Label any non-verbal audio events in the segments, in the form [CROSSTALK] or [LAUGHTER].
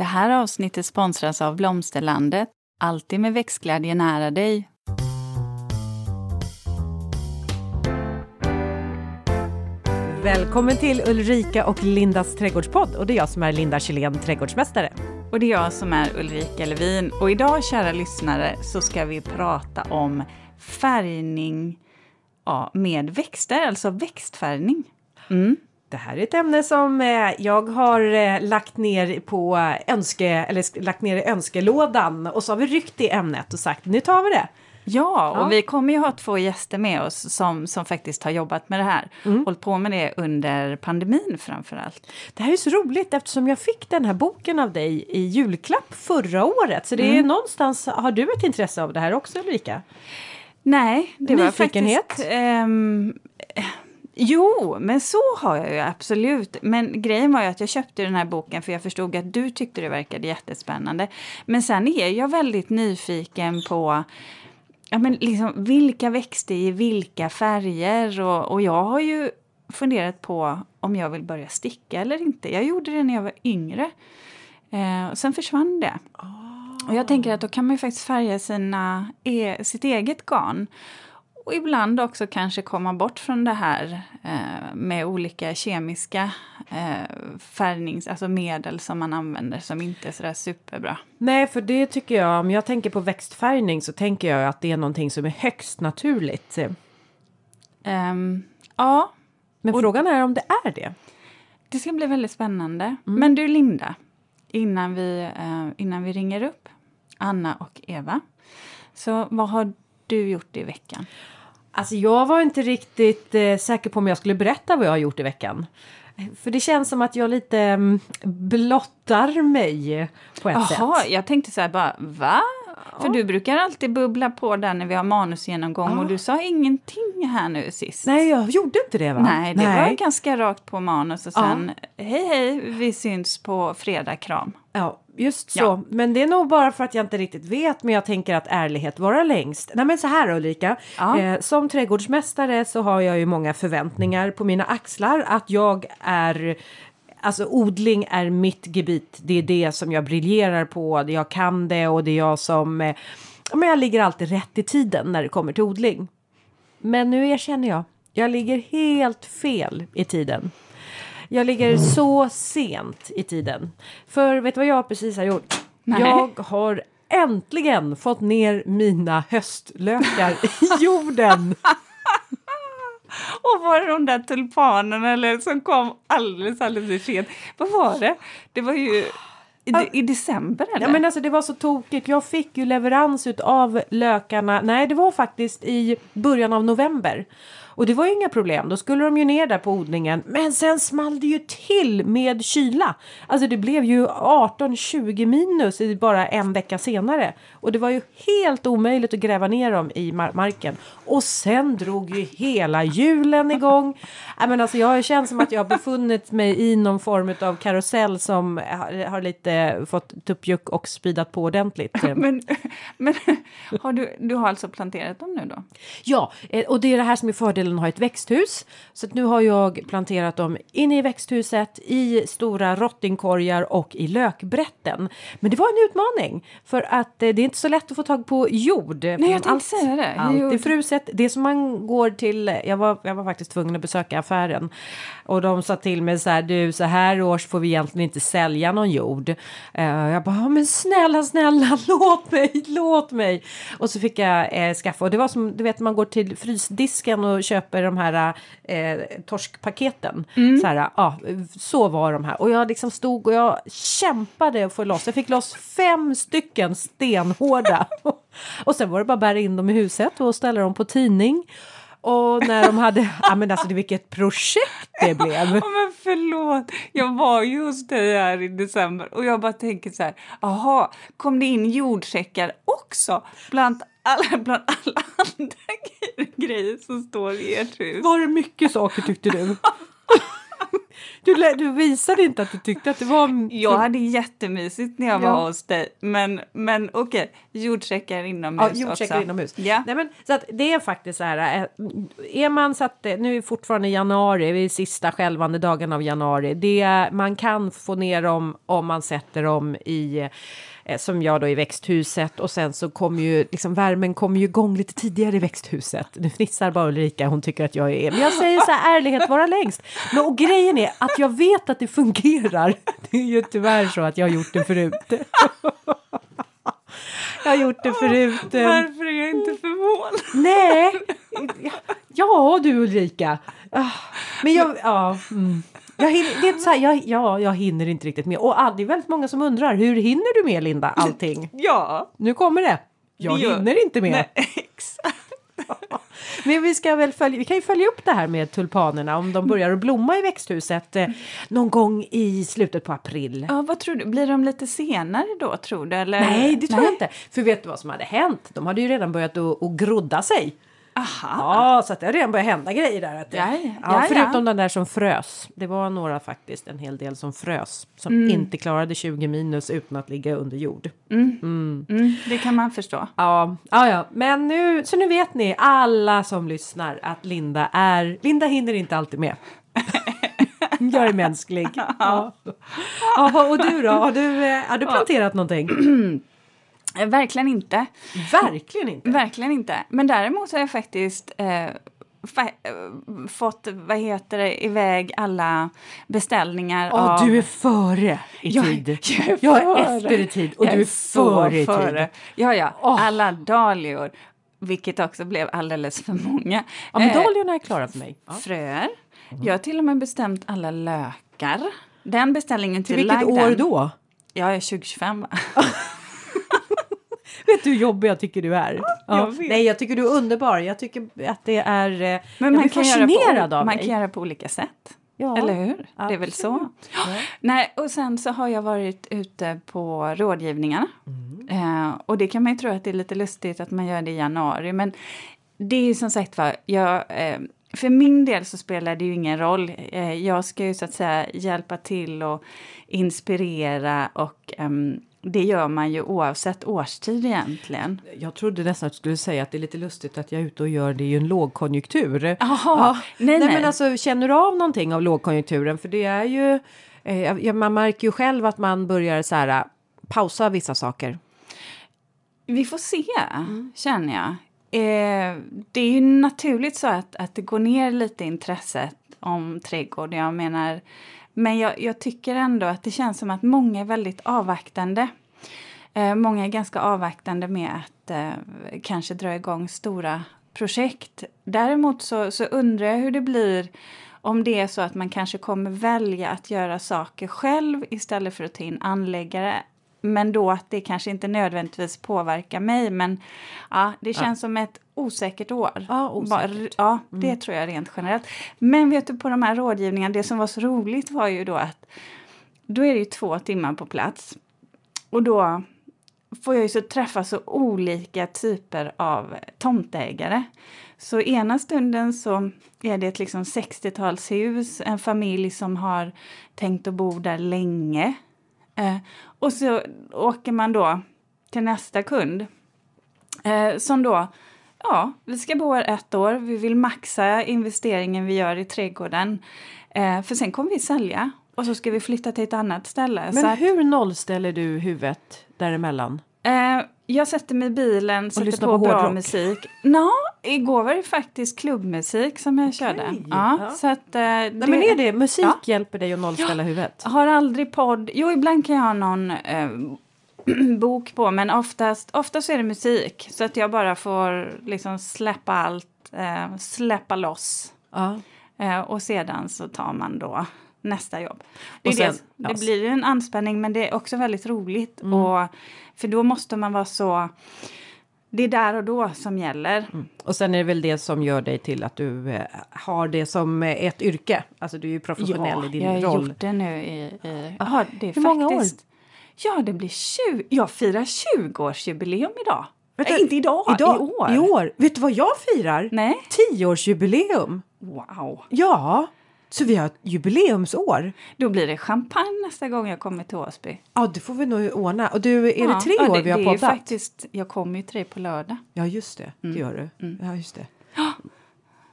Det här avsnittet sponsras av Blomsterlandet. Alltid med växtglädje nära dig. Välkommen till Ulrika och Lindas trädgårdspodd och det är jag som är Linda Kjellén, trädgårdsmästare. Och det är jag som är Ulrika Levin. Och idag, kära lyssnare, så ska vi prata om färgning ja, med växter, alltså växtfärgning. Mm. Det här är ett ämne som eh, jag har eh, lagt ner på önske, eller lagt ner i önskelådan och så har vi ryckt i ämnet och sagt nu tar vi det. Ja, och ja. vi kommer ju ha två gäster med oss som, som faktiskt har jobbat med det här. Mm. Hållit på med det under pandemin framför allt. Det här är så roligt eftersom jag fick den här boken av dig i julklapp förra året. Så det är mm. någonstans, har du ett intresse av det här också Ulrika? Nej, det var faktiskt... Um, Jo, men så har jag ju absolut. Men grejen var ju att jag köpte den här boken för jag förstod att du tyckte det verkade jättespännande. Men sen är jag väldigt nyfiken på ja, men liksom, vilka växter i vilka färger. Och, och jag har ju funderat på om jag vill börja sticka eller inte. Jag gjorde det när jag var yngre. Eh, sen försvann det. Oh. Och jag tänker att då kan man ju faktiskt färga sina, e, sitt eget garn. Och ibland också kanske komma bort från det här eh, med olika kemiska eh, färgnings, alltså medel som man använder som inte är sådär superbra. Nej, för det tycker jag, om jag tänker på växtfärgning så tänker jag att det är någonting som är högst naturligt. Um, ja. Men och, frågan är om det är det? Det ska bli väldigt spännande. Mm. Men du Linda, innan vi, uh, innan vi ringer upp Anna och Eva. Så vad har du gjort i veckan? Alltså jag var inte riktigt eh, säker på om jag skulle berätta vad jag har gjort i veckan. För det känns som att jag lite mm, blottar mig på ett Aha, sätt. Jaha, jag tänkte så här bara, va? För du brukar alltid bubbla på där när vi har manusgenomgång ja. och du sa ingenting här nu sist. Nej, jag gjorde inte det va? Nej, det Nej. var ganska rakt på manus och sen ja. hej hej, vi syns på fredag, kram. Ja, just så. Ja. Men det är nog bara för att jag inte riktigt vet, men jag tänker att ärlighet vara längst. Nej men så här Ulrika, ja. eh, som trädgårdsmästare så har jag ju många förväntningar på mina axlar att jag är Alltså odling är mitt gebit. Det är det som jag briljerar på. Jag kan det och det är jag som... Eh, men jag ligger alltid rätt i tiden när det kommer till odling. Men nu erkänner jag. Jag ligger helt fel i tiden. Jag ligger så sent i tiden. För vet du vad jag precis har gjort? Nej. Jag har äntligen fått ner mina höstlökar i [LAUGHS] jorden. Och var det de där tulpanerna eller, som kom alldeles, alldeles för sent? Vad var det? Det var ju i, i, december eller? Ja men alltså det var så tokigt. Jag fick ju leverans av lökarna. Nej det var faktiskt i början av november. Och det var ju inga problem, då skulle de ju ner där på odlingen. Men sen small det ju till med kyla. Alltså det blev ju 18-20 minus bara en vecka senare. Och det var ju helt omöjligt att gräva ner dem i mar marken. Och sen drog ju hela julen igång. I men alltså jag känner som att jag har befunnit mig i någon form av karusell som har, har lite fått tuppjuck och spidat på ordentligt. [LAUGHS] men men har du, du har alltså planterat dem nu då? Ja, eh, och det är det här som är fördelen fördelen att ha ett växthus. Så nu har jag planterat dem inne i växthuset, i stora rottingkorgar och i lökbrätten. Men det var en utmaning för att eh, det är inte så lätt att få tag på jord. Nej, jag tänkte säga det. Allt är fruset. Det som man går till, jag var, jag var faktiskt tvungen att besöka affären och de sa till mig så här, du så här års får vi egentligen inte sälja någon jord. Uh, jag bara, men snälla, snälla, [LAUGHS] låt mig, låt mig. Och så fick jag eh, skaffa, och det var som, du vet, man går till frysdisken och köper de här eh, torskpaketen. Mm. Så, här, ja, så var de här. Och jag liksom stod och jag kämpade att få loss. Jag fick loss fem stycken stenhårda. [LAUGHS] och sen var det bara att bära in dem i huset och ställa dem på tidning. Och när de hade, [LAUGHS] ja men alltså vilket projekt det blev. Ja, men förlåt, jag var ju hos dig här i december och jag bara tänker så här, jaha, kom det in jordsäckar också bland alla, bland alla [LAUGHS] andra grejer som står i ert hus? Var det mycket saker tyckte du? Du, du visade inte att du tyckte att det var... Jag hade jättemysigt när jag var ja. hos dig. Men, men okej, okay. jordsäckar inomhus ja, också. inomhus. Ja. Nej, men, så att det är faktiskt så här, eh, är man så att nu är fortfarande januari, vi är sista skälvande dagen av januari. Det, man kan få ner dem om man sätter dem i Eh, som jag då i växthuset och sen så kommer ju liksom värmen kommer ju igång lite tidigare i växthuset. Nu fnissar bara Ulrika, hon tycker att jag är, men jag säger så här, ärlighet vara längst. Men och grejen är att jag vet att det fungerar. [LAUGHS] Det är ju tyvärr så att jag har gjort det förut. [LAUGHS] Jag har gjort det förut. Varför är jag inte förvånad? Nej, ja du Ulrika. Ah, men jag, ja. Mm. Jag hinner, det är så här, jag, ja, jag hinner inte riktigt med. Och det är väldigt många som undrar, hur hinner du med Linda allting? [LAUGHS] Ja. Nu kommer det. Jag vi hinner inte med. Nej, [LAUGHS] exakt. [LAUGHS] Men vi, ska väl följa, vi kan ju följa upp det här med tulpanerna om de börjar att blomma i växthuset eh, någon gång i slutet på april. Ja, vad tror du? Blir de lite senare då tror du? Eller? Nej, det tror Nej. jag inte. För vet du vad som hade hänt? De hade ju redan börjat att, att grodda sig. Aha. Ja, så att det har redan börjat hända grejer där. Att det, ja, ja, förutom ja. den där som frös. Det var några faktiskt, en hel del som frös. Som mm. inte klarade 20 minus utan att ligga under jord. Mm. Mm. mm det kan man förstå. Ja, ja, ja. Men nu, så nu vet ni alla som lyssnar att Linda är, Linda hinner inte alltid med. Jag är mänsklig. [LAUGHS] Ja. Ja, och du då? Har du, eh, har du planterat någonting? [CLEARS THROAT] Eh, verkligen inte. Verkligen inte? Verkligen inte. Men däremot har jag faktiskt eh, eh, fått, vad heter det, iväg alla beställningar oh, av... Du är före i tid. Jag, [LAUGHS] jag, jag är efter i tid och jag du är före i tid. Ja, ja. Oh. Alla dahlior. Vilket också blev alldeles för många. Ja, men eh, dahliorna är klara för mig. Ja. Fröer. Jag har till och med bestämt alla lökar. Den beställningen till, till vilket år då? Ja, 2025. [LAUGHS] [LAUGHS] Vet du hur jobbig jag tycker du är? Ja. Jag Nej, jag tycker du är underbar. Jag tycker att det är... Eh, Men man kan fascinerad på, Man kan göra på olika sätt. Ja, Eller hur? Absolut. Det är väl så. Ja. Nej, och sen så har jag varit ute på rådgivningarna. Mm. Eh, och det kan man ju tro att det är lite lustigt att man gör det i januari. Men det är ju som sagt var, jag, eh, för min del så spelar det ju ingen roll. Eh, jag ska ju så att säga hjälpa till och inspirera och um, det gör man ju oavsett årstid egentligen. Jag trodde nästan att du skulle säga att det är lite lustigt att jag är ute och gör det i en lågkonjunktur. Jaha, ja. nej, nej, men alltså känner du av någonting av lågkonjunkturen? För det är ju, eh, man märker ju själv att man börjar så här pausa vissa saker. Vi får se, mm. känner jag. Eh, det är ju naturligt så att, att det går ner lite intresset om trädgård. Jag menar, men jag, jag, tycker ändå att det känns som att många är väldigt avvaktande. Eh, många är ganska avvaktande med att eh, kanske dra igång stora projekt. Däremot så, så undrar jag hur det blir om det är så att man kanske kommer välja att göra saker själv istället för att ta in anläggare men då att det kanske inte nödvändigtvis påverkar mig. Men ja, det känns ja. som ett osäkert år. Ja, osäkert. ja det mm. tror jag rent generellt. Men vet du, på de här rådgivningarna, det som var så roligt var ju då att då är det ju två timmar på plats. Och då får jag ju så träffa så olika typer av tomtägare. Så ena stunden så är det ett liksom 60-talshus, en familj som har tänkt att bo där länge. Eh, och så åker man då till nästa kund eh, som då Ja, vi ska bo här ett år. Vi vill maxa investeringen vi gör i trädgården. Eh, för sen kommer vi sälja och så ska vi flytta till ett annat ställe. Men hur nollställer du huvudet däremellan? Eh, jag sätter mig i bilen, sätter på, på bra musik. Nå, igår var det faktiskt klubbmusik som jag okay. körde. Ja, ja. Så att, eh, Nej, det, men är det musik ja. hjälper dig att nollställa ja. huvudet? Har aldrig podd. Jo, ibland kan jag ha någon eh, [CLEARS THROAT] bok på, men oftast, oftast är det musik. Så att jag bara får liksom släppa allt, eh, släppa loss. Ja. Eh, och sedan så tar man då nästa jobb. Det, sen, det, det blir en anspänning men det är också väldigt roligt. Mm. Och, för då måste man vara så... Det är där och då som gäller. Mm. Och sen är det väl det som gör dig till att du eh, har det som ett yrke. Alltså du är ju professionell ja, i din roll. Ja, jag har gjort det nu i... i aha, det är Hur faktiskt, många år? Ja, det blir 20... Jag firar 20-årsjubileum idag. Vet du, inte idag, idag, i år. I år. Vet du vad jag firar? Nej. 10-årsjubileum. Wow. Ja. Så vi har ett jubileumsår. Då blir det champagne nästa gång jag kommer till Åsby. Ja, det får vi nog ordna. Och du, är ja, det tre år det, vi har poddat? Det är faktiskt, jag kommer ju tre på lördag. Ja, just det. Mm. Det gör du. Mm. Ja, just det.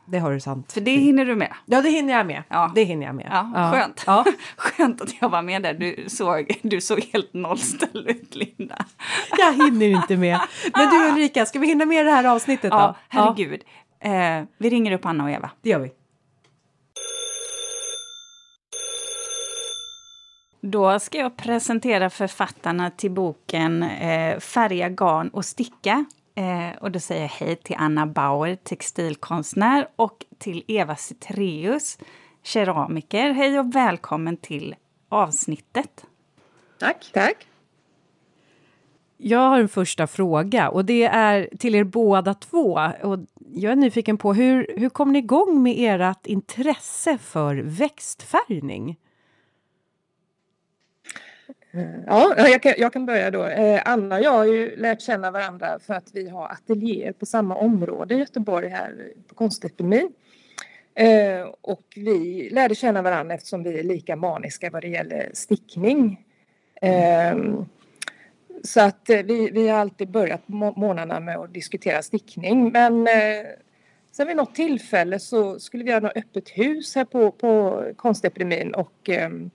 Det har du sant. För det hinner du med? Ja, det hinner jag med. Ja. Det hinner jag med. Ja, ja. Skönt. Ja. [LAUGHS] skönt att jag var med där. Du såg, du såg helt nollställd ut, Linda. jag hinner inte med. Men du Ulrika, ska vi hinna med det här avsnittet då? Ja, herregud. Eh, vi ringer upp Anna och Eva. Det gör vi. Då ska jag presentera författarna till boken eh, Färga, garn och sticka Eh, och då säger jag hej till Anna Bauer, textilkonstnär, och till Eva Citreus, keramiker. Hej och välkommen till avsnittet. Tack. Tack. Jag har en första fråga och det är till er båda två. Och jag är nyfiken på hur, hur kom ni igång med ert intresse för växtfärgning? Ja, jag kan, jag kan börja då. Eh, Anna och jag har ju lärt känna varandra för att vi har ateljéer på samma område i Göteborg här på Konstepidemin. Eh, och vi lärde känna varandra eftersom vi är lika maniska vad det gäller stickning. Mm. Så att eh, vi, vi har alltid börjat månaderna med att diskutera stickning men sen vid något tillfälle så skulle vi göra något öppet hus här på, på Konstepidemin och ehm,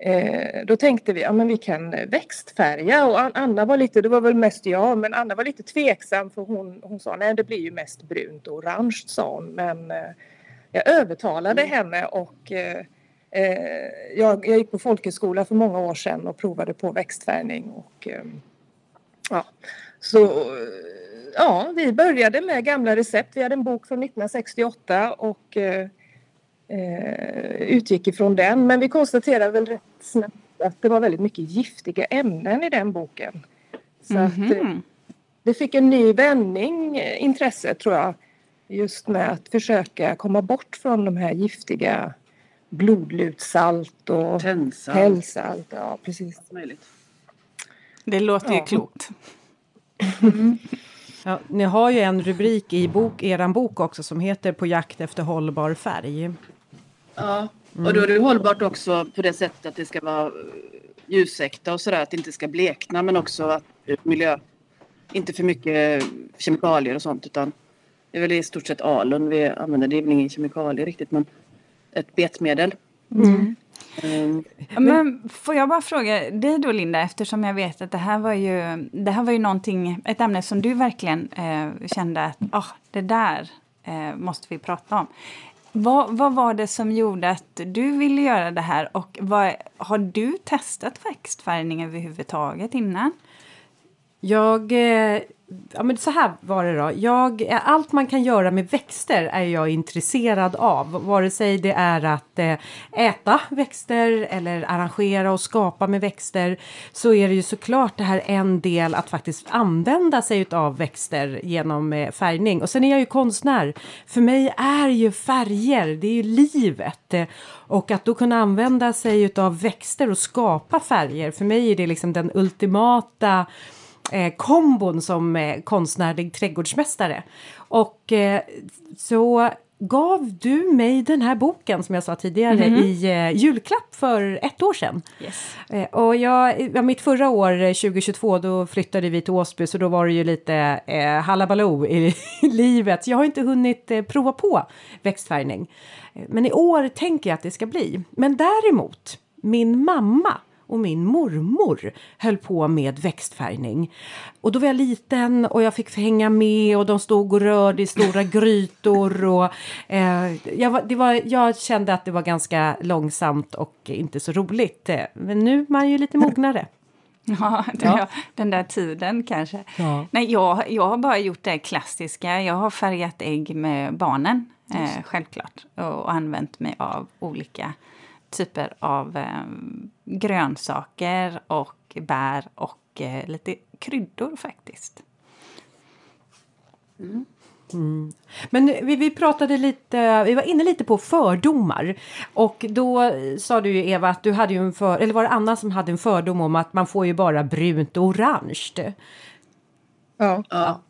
Eh, då tänkte vi, ja men vi kan växtfärga och Anna var lite, det var väl mest jag, men Anna var lite tveksam för hon, hon sa nej det blir ju mest brunt och orange sa hon men eh, jag övertalade mm. henne och eh, eh, jag, jag gick på folkhögskola för många år sedan och provade på växtfärgning och eh, ja, så ja, vi började med gamla recept. Vi hade en bok från 1968 och eh, eh, utgick ifrån den. Men vi konstaterade väl rätt snabbt att det var väldigt mycket giftiga ämnen i den boken. Så mm -hmm. att, eh, mhm. det fick en ny vändning, eh, intresset tror jag. Just med att försöka komma bort från de här giftiga blodlutsalt och tändsalt. Ja, precis. Det låter ja. ju klokt. Mm. [LAUGHS] Ja, ni har ju en rubrik i bok, er bok också som heter På jakt efter hållbar färg. Ja, och då är det hållbart också på det sättet att det ska vara eh, ljusäkta och sådär, att det inte ska blekna men också att miljö, inte för mycket kemikalier och sånt utan det är väl i stort sett alun vi använder, det är väl ingen kemikalier riktigt men ett betmedel. Mm. Mm. Men får jag bara fråga dig då Linda, eftersom jag vet att det här var ju, det här var ju någonting, ett ämne som du verkligen eh, kände att oh, det där eh, måste vi prata om. Vad, vad var det som gjorde att du ville göra det här och vad, har du testat växtfärgning överhuvudtaget innan? Jag eh, ja, men så här var det då. Jag, eh, allt man kan göra med växter är jag intresserad av. Vare sig det är att eh, äta växter eller arrangera och skapa med växter så är det ju såklart det här en del att faktiskt använda sig av växter genom eh, färgning. Och sen är jag ju konstnär. För mig är ju färger, det är ju livet. Eh, och att då kunna använda sig av växter och skapa färger, för mig är det liksom den ultimata eh, kombon som eh, konstnärlig trädgårdsmästare. Och eh, så gav du mig den här boken som jag sa tidigare mm -hmm. i eh, julklapp för ett år sedan. Yes. Eh, och jag, ja, mitt förra år, 2022, eh, då flyttade vi till Åsby så då var det ju lite eh, halabaloo i [LAUGHS] livet. Jag har inte hunnit eh, prova på växtfärgning. Eh, men i år tänker jag att det ska bli. Men däremot, min mamma och min mormor höll på med växtfärgning. Och då var jag liten och jag fick hänga med och de stod och rörde i stora grytor. Och, eh, jag, var, det var, jag kände att det var ganska långsamt och inte så roligt. Men nu är man ju lite mognare. [LAUGHS] Ja, ja. den där tiden kanske. Ja. Nej, jag, jag har bara gjort det klassiska. Jag har färgat ägg med barnen, eh, självklart. Och, och använt mig av olika typer av eh, grönsaker och bär och eh, lite kryddor faktiskt. Mm. Mm. Men vi, vi pratade lite, vi var inne lite på fördomar. Och då sa du ju Eva att du hade ju en för, eller var det Anna som hade en fördom om att man får ju bara brunt och orange? Ja. ja.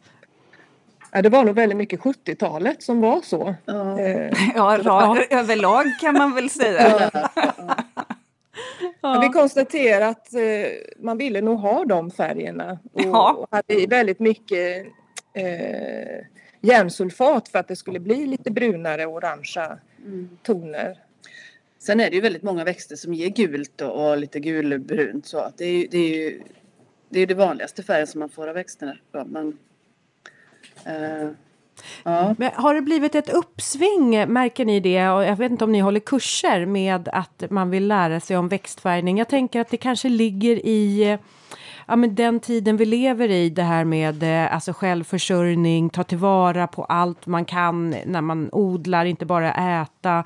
Det var nog väldigt mycket 70-talet som var så. Ja, eh, ja, ja. överlag kan man väl säga. Ja. Ja. Vi konstaterar att eh, man ville nog ha de färgerna och, ja. och hade väldigt mycket eh, järnsulfat för att det skulle bli lite brunare och orangea mm. toner. Sen är det ju väldigt många växter som ger gult och, och lite gulbrunt så att det är ju det, är ju, det, är det vanligaste färgen som man får av växterna. Men, Uh, Ja. Men har det blivit ett uppsving, märker ni det? Och jag vet inte om ni håller kurser med att man vill lära sig om växtfärgning. Jag tänker att det kanske ligger i ja, men den tiden vi lever i, det här med eh, alltså självförsörjning, ta tillvara på allt man kan när man odlar, inte bara äta.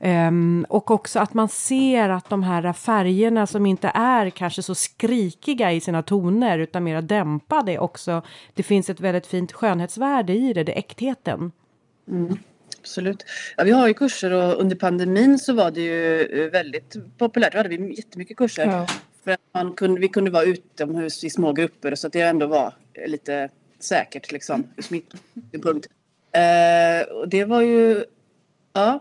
Um, och också att man ser att de här färgerna som inte är kanske så skrikiga i sina toner utan mer dämpade också. Det finns ett väldigt fint skönhetsvärde i det, det äktheten. Mm. Absolut. Ja, vi har ju kurser och under pandemin så var det ju eh, väldigt populärt. Då hade vi jättemycket kurser. Ja. För man kunde, vi kunde vara utomhus i små grupper så att det ändå var lite säkert liksom ur smittsynpunkt. Eh, och det var ju, ja,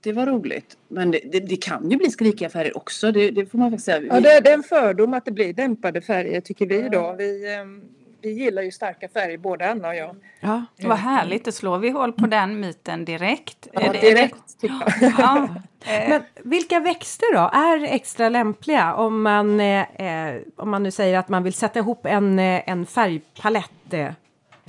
det var roligt. Men det, det, det, kan ju bli skrikiga färger också, det, det får man faktiskt säga. Ja, det, det är en fördom att det blir dämpade färger tycker vi då. Vi, ehm, vi gillar ju starka färger både Anna och jag. Ja, vad härligt, då slår vi hål på den myten direkt. Ja, direkt tycker jag. [LAUGHS] Ja. Men vilka växter då är extra lämpliga om man, eh, om man nu säger att man vill sätta ihop en, eh, en färgpalett? Eh?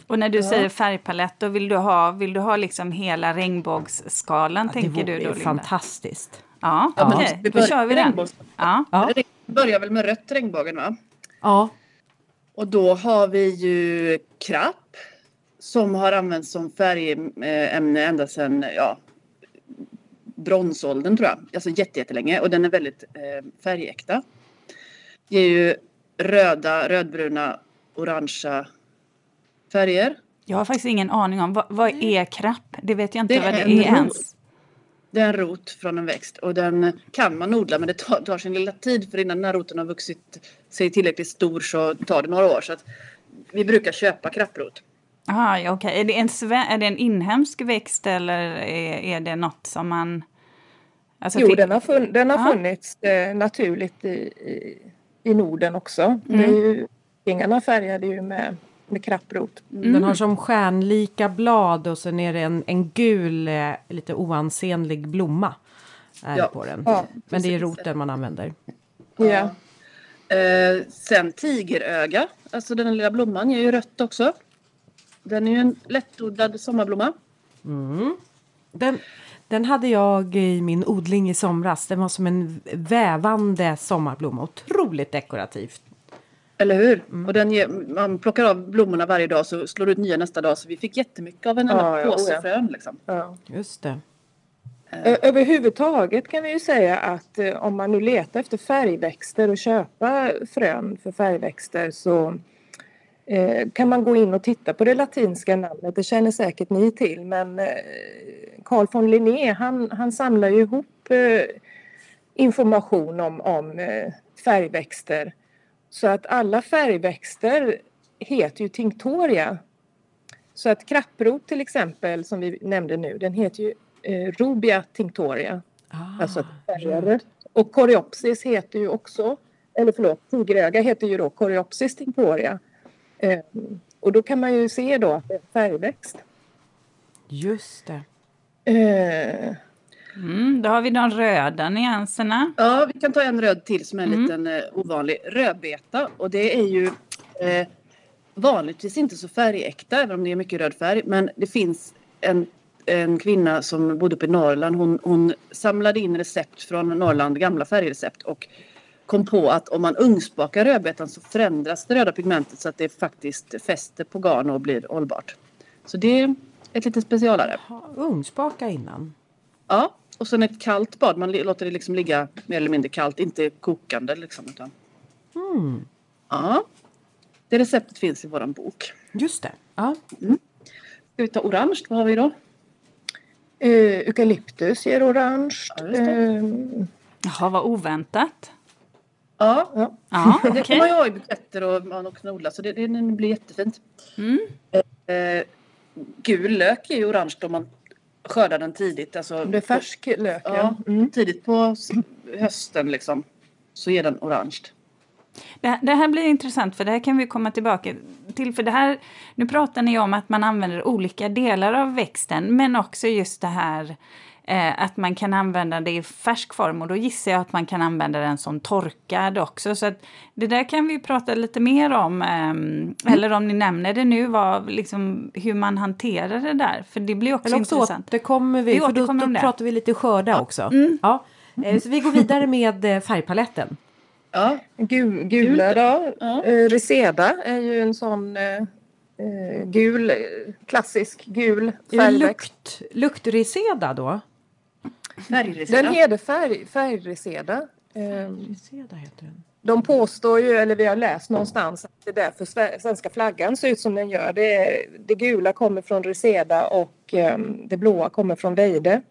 Och när du ja. säger färgpalett, då vill du ha, vill du ha liksom hela regnbågsskalan, ja, tänker du då? Det fantastiskt. Ja, ja okej, okay. då kör vi den. Ja. Ja. Det börjar väl med rött regnbågen va? Ja. Och då har vi ju krapp som har använts som färgämne ända sedan ja, bronsåldern tror jag. Alltså jättelänge och den är väldigt eh, färgäkta. Ger ju röda, rödbruna, orangea färger. Jag har faktiskt ingen aning om vad, vad är krapp? Det vet jag inte det vad det är, är ens. Det är en rot från en växt och den kan man odla men det tar, tar sin lilla tid för innan den här roten har vuxit sig tillräckligt stor så tar det några år. Så att vi brukar köpa krapprot. Ah, ja, okay. är, det en, är det en inhemsk växt eller är, är det något som man... Alltså, jo, den har, funn, den har funnits eh, naturligt i, i, i Norden också. Mm. Det är ju, Vingarna färgade ju med med krapprot. Mm. Den har som stjärnlika blad och sen är det en, en gul, eh, lite oansenlig blomma är ja. på den. Ja, Men det är roten man använder. Ja. Eh, sen tigeröga, alltså den lilla blomman ger ju rött också. Den är ju en lättodlad sommarblomma. Mm. Den, den hade jag i min odling i somras. Den var som en vävande sommarblomma. Otroligt dekorativt. Eller hur? Mm. Och den ger, man plockar av blommorna varje dag så slår ut nya nästa dag. Så vi fick jättemycket av en enda ja, påse ja. frön. Liksom. Ja. Just det. Överhuvudtaget kan vi ju säga att eh, om man nu letar efter färgväxter och köpa frön för färgväxter så eh, kan man gå in och titta på det latinska namnet. Det känner säkert ni till men eh, Carl von Linné han, han samlar ju ihop information om, om färgväxter så att alla färgväxter heter ju tinctoria. Så att krapprot till exempel som vi nämnde nu den heter ju eh, Rubia tinctoria. Ah, alltså färgrött. Och Coreopsis heter ju också, eller förlåt, tigeröga heter ju då Coreopsis tinctoria. Eh, och då kan man ju se då att det är färgväxt. Just det. Eh, Mm, då har vi de röda nyanserna. Ja, vi kan ta en röd till som är en mm. liten eh, ovanlig. Rödbeta och det är ju eh, vanligtvis inte så färgäkta även om det är mycket röd färg. Men det finns en, en kvinna som bodde uppe i Norrland. Hon, hon samlade in recept från Norrland, gamla färgrecept och kom på att om man ugnsbakar rödbetan så förändras det röda pigmentet så att det faktiskt fäster på garn och blir hållbart. Så det är ett lite specialare. Ugnsbaka innan? Ja, och sen ett kallt bad. Man låter det liksom ligga mer eller mindre kallt, inte kokande liksom. Utan... Mm. Ja. Det receptet finns i våran bok. Just det. Ja. Mm. Ska vi ta orange? Vad har vi då? Uh, eukalyptus ger orange. Ja, uh, Jaha, vad oväntat. Ja, ja. ja okay. [LAUGHS] det kan man ju ha i buketter och man också odla så det, det, blir jättefint. Mm. Uh, gul lök är ju orange om man skördar den tidigt. Alltså, det är färsk lök, ja. Mm. Tidigt på hösten liksom, så är den orange. Det, det, här blir intressant, för det här kan vi komma tillbaka till. För det här, nu pratar ni om att man använder olika delar av växten, men också just det här eh, att man kan använda det i färsk form. Och då gissar jag att man kan använda den som torkad också. Så det där kan vi prata lite mer om. Eh, mm. Eller om ni nämner det nu, vad, liksom, hur man hanterar det där. För det blir också, Eller också intressant. återkommer vi, vi för då, då pratar vi lite skörda ja. också. Mm. Ja. Eh, så vi går vidare med eh, färgpaletten. Ja, gul, gula då. Ja. Eh, Reseda är ju en sån eh gul, klassisk gul färgväxt. Lukt, luktreseda då? Färgreseda. Den heter färg, färgreseda. Färgreseda heter den. De påstår ju, eller vi har läst någonstans, att det är därför svenska flaggan ser ut som den gör. Det, det gula kommer från Reseda och um, det blåa kommer från Veide.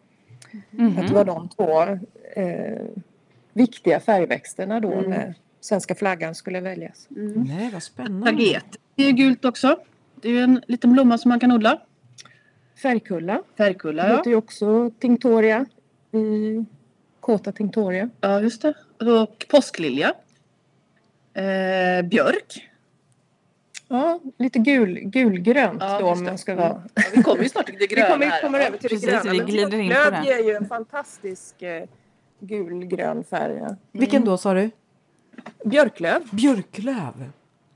Mm -hmm. Att det var de två eh, viktiga färgväxterna då mm. när svenska flaggan skulle väljas. Mm. Nej, vad spännande. Taget det är gult också. Det är en liten blomma som man kan odla. Färgkulla. Färgkulla, ja. Det heter ju också tinctoria i Kåta tinctoria. Ja, just det. Och påsklilja. Eh, björk. Ja, lite gul, gulgrönt ja, då om man ska vara... Ja, vi kommer ju snart till det gröna [LAUGHS] Vi kommer, kommer över till det gröna. Vi glider in på det. ger ju en fantastisk eh, gulgrön färg. Mm. Vilken då sa du? Björklöv. Björklöv.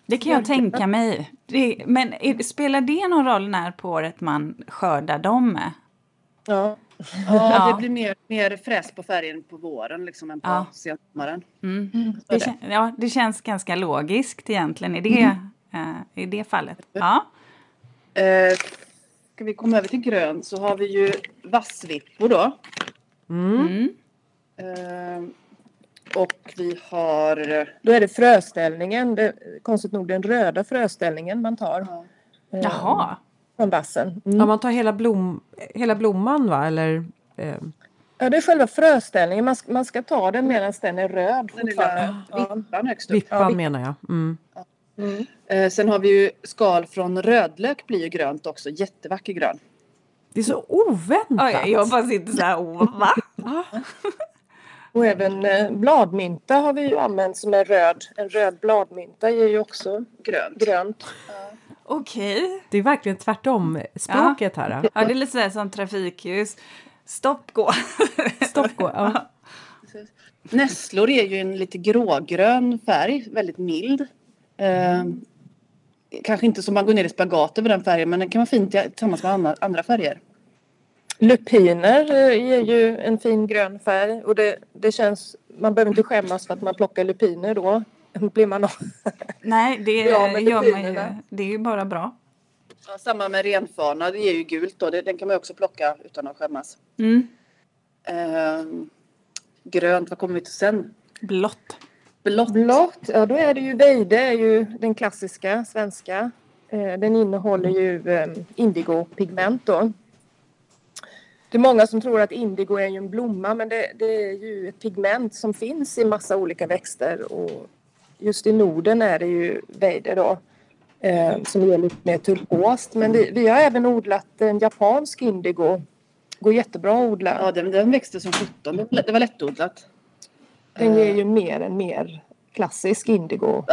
Det kan jag tänka mig. Det, men är, spelar det någon roll när på året man skördar dem? Ja. Ja, [LAUGHS] det blir mer, mer fräs på färgen på våren liksom än på ja. sensommaren. Mm. Mm. Det, det. Ja, det känns ganska logiskt egentligen i det, mm. uh, i det fallet. Ja. Uh, ska vi komma över till grön så har vi ju vassvippor då. Mm. Uh, och vi har... Då är det fröställningen, det, konstigt nog den röda fröställningen man tar. Ja. Jaha. Från vassen. Mm. Ja, man tar hela, blom, hela blomman va? Eller, eh. Ja, det är själva fröställningen. Man, man ska ta den medan den är röd fortfarande. Vippan högst upp. Vippan ja, menar jag. Mm. Mm. Eh, sen har vi ju skal från rödlök blir ju grönt också. Jättevacker grön. Det är så oväntat. Oj, jag bara sitter så här, va? [LAUGHS] Och även eh, bladmynta har vi ju använt som är röd. En röd bladmynta ger ju också grönt. grönt. Ja. Okej. Okay. Det är verkligen tvärtom språket ja. här. Ja, det är lite sådär som trafikljus. Stopp, gå. Stopp, gå. Ja. Nässlor är ju en lite grågrön färg, väldigt mild. Eh, kanske inte som man går ner i spagat över den färgen men den kan vara fint tillsammans med andra, andra färger. Lupiner eh, ger ju en fin grön färg och det, det känns, man behöver inte skämmas för att man plockar lupiner då. Blir man Nej, det [LAUGHS] gör man ju. Det är ju bara bra. Ja, samma med renfana, det ger ju gult då. Den kan man också plocka utan att skämmas. Mm. Eh, grönt, vad kommer vi till sen? Blått. Blått. Blått, ja då är det ju Veide, är ju den klassiska svenska. Eh, den innehåller ju eh, indigopigment då. Det är många som tror att indigo är en blomma men det, det, är ju ett pigment som finns i massa olika växter och just i Norden är det ju Veide då eh, som ger lite mer turkost. Men vi, vi, har även odlat en japansk indigo. Går jättebra att odla. Ja, den, den växte som sjutton. Det var lättodlat. Den ger ju mer än mer klassisk indigo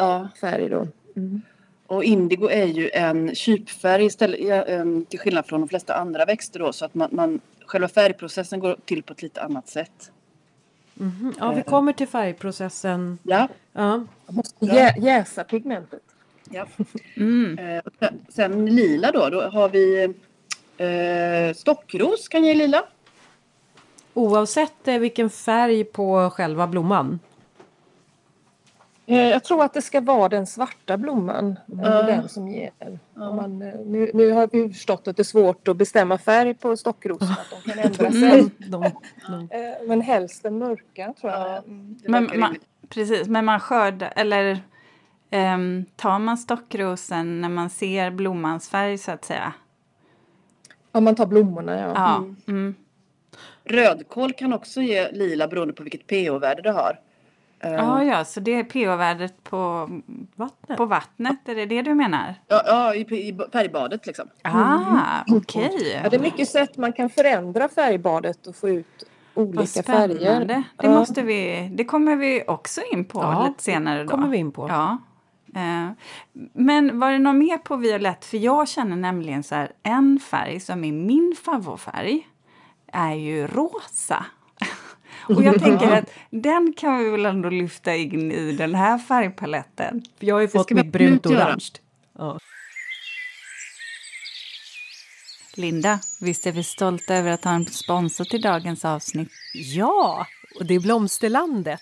färg då. Mm. Och indigo är ju en kypfärg istället, till skillnad från de flesta andra växter då så att man, man själva färgprocessen går till på ett lite annat sätt. Mm -hmm. Ja, vi eh. kommer till färgprocessen. Ja. ja. Man måste jä jäsa pigmentet. Ja. [LAUGHS] Mm. Eh, sen lila då, då har vi eh, stockros kan ge lila. Oavsett eh, vilken färg på själva blomman? Eh, jag tror att det ska vara den svarta blomman. Mm. Den som ger. Mm. Man, eh, nu, nu, har vi förstått att det är svårt att bestämma färg på stockrosen. Att de kan ändra sig. Mm. de, de. [LAUGHS] Men helst den mörka tror jag. Mm. Men, man, precis, men man skördar, eller um, tar man stockrosen när man ser blommans färg så att säga? Ja, man tar blommorna ja. ja. Mm. mm. Rödkål kan också ge lila beroende på vilket pH-värde det har. Ja, ja, så det är pH-värdet på vattnet. på vattnet, är det det du menar? Ja, ja i, i färgbadet liksom. Ah, mm. okej. Okay. Ja, det är mycket sätt man kan förändra färgbadet och få ut olika färger. Det, ja. måste vi, det kommer vi också in på ja, lite senare. Då. kommer vi in på. Ja. Eh, men var det något mer på violett? För jag känner nämligen så här, en färg som är min favoritfärg är ju rosa. Och jag tänker [LAUGHS] att den kan vi väl ändå lyfta in i den här färgpaletten. För jag har ju fått mitt brunt orange. Ja. Linda, visst är vi stolta över att ha en sponsor till dagens avsnitt? Ja, och det är Blomsterlandet.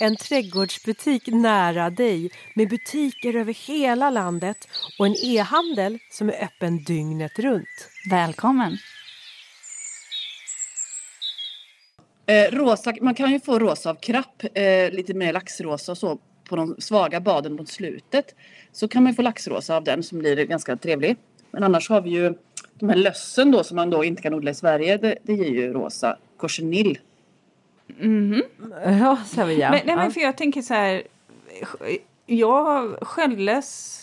En trädgårdsbutik nära dig med butiker över hela landet och en e-handel som är öppen dygnet runt. Välkommen! Eh, rosa, man kan ju få rosa av krapp, eh, lite mer laxrosa och så på de svaga baden mot slutet. Så kan man få laxrosa av den som blir ganska trevlig. Men annars har vi ju de här lössen då som man då inte kan odla i Sverige. Det, det ger ju rosa cochineal. Mm -hmm. Ja, Sevilla. Men, nej, men för jag tänker så här. Jag sköljlös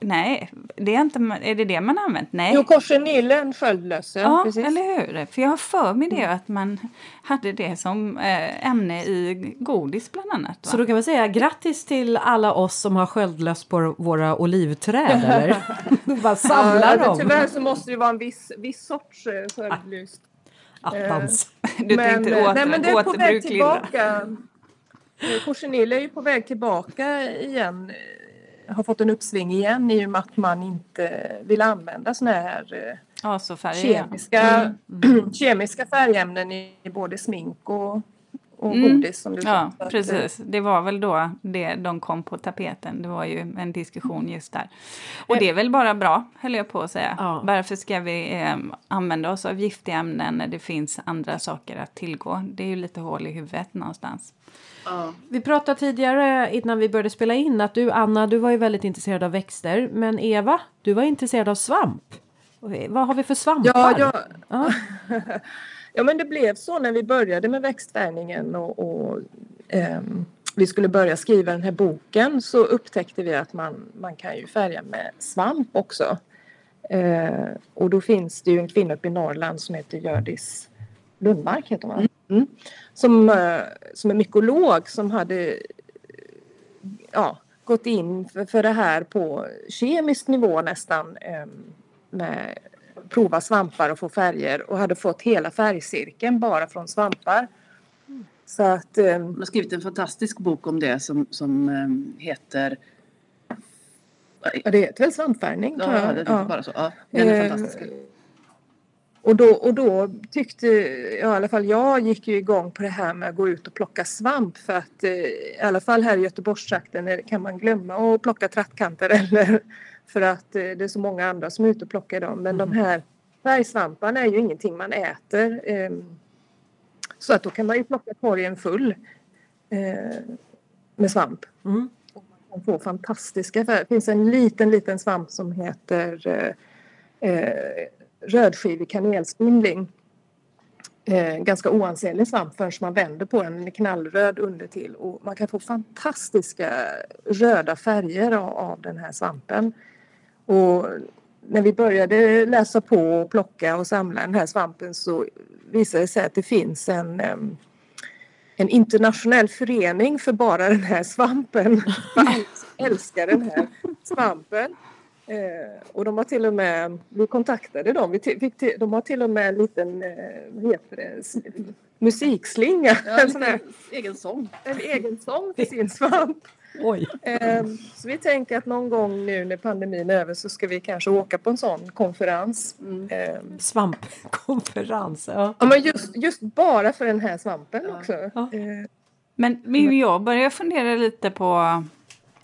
Nej, det är, inte, är det det man har använt? Nej. Jo, korsenillen, sköldlösen. Ja, precis. eller hur? För jag har för mig det att man hade det som eh, ämne i godis bland annat. Va? Så då kan man säga grattis till alla oss som har sköldlöss på våra olivträd eller? [LAUGHS] Bara samla ja, dem. Tyvärr så måste det vara en viss, viss sorts eh, sköldlös. Attans. [LAUGHS] Eh, du men, tänkte åter, nej, men det är på väg tillbaka. Korsenil är ju på väg tillbaka igen har fått en uppsving igen i och med att man inte vill använda såna här ja, så kemiska, mm. Mm. [CLEARS THROAT] kemiska färgämnen i både smink och, och mm. godis. Som du ja, sa. precis. Det var väl då det, de kom på tapeten. Det var ju en diskussion just där. Och det är väl bara bra, höll jag på att säga. Ja. Varför ska vi eh, använda oss av giftiga ämnen när det finns andra saker att tillgå? Det är ju lite hål i huvudet någonstans. Vi pratade tidigare innan vi började spela in att du Anna, du var ju väldigt intresserad av växter. Men Eva, du var intresserad av svamp. Vad har vi för svampar? Ja, ja. ja. [LAUGHS] ja men det blev så när vi började med växtfärgningen och, och um, vi skulle börja skriva den här boken så upptäckte vi att man, man kan ju färga med svamp också. Uh, och då finns det ju en kvinna uppe i Norrland som heter Gördis Lundmark heter hon mm. Som, eh, som är mykolog som hade ja, gått in för, för det här på kemisk nivå nästan ehm, med prova svampar och få färger och hade fått hela färgcirkeln bara från svampar. Så att, um, Hon har skrivit en fantastisk bok om det som, som um, heter Ja, det heter väl svampfärgning? Ja, det är ja. bara så. Ja, den är fantastisk. Och då, och då tyckte, ja, i alla fall jag gick ju igång på det här med att gå ut och plocka svamp för att eh, i alla fall här i Göteborgstrakten kan man glömma att plocka trattkanter [LAUGHS] eller för att eh, det är så många andra som är ute och plockar dem. Men mm. de här färgsvamparna är ju ingenting man äter. Eh, så att då kan man ju plocka korgen full eh, med svamp. Mm. Och man kan få fantastiska färger. Det finns en liten, liten svamp som heter eh, eh rödskivig kanelspindling. Eh, ganska oansenlig svamp förrän man vänder på den. Den är knallröd undertill och man kan få fantastiska röda färger av, av den här svampen. Och när vi började läsa på och plocka och samla den här svampen så visade det sig att det finns en, en internationell förening för bara den här svampen. [LAUGHS] Jag älskar den här svampen. Eh, och de har till och med, vi kontaktade dem, vi fick till, de har till och med en liten, eh, vad heter det, musikslinga. Ja, en [LAUGHS] sån här, egen sång. En egen sång för sin svamp. [LAUGHS] Oj. Eh, så vi tänker att någon gång nu när pandemin är över så ska vi kanske åka på en sån konferens. Mm. Eh, Svampkonferens, ja. Ja men just, just bara för den här svampen ja. också. Ja. Eh, men, men jag börjar fundera lite på,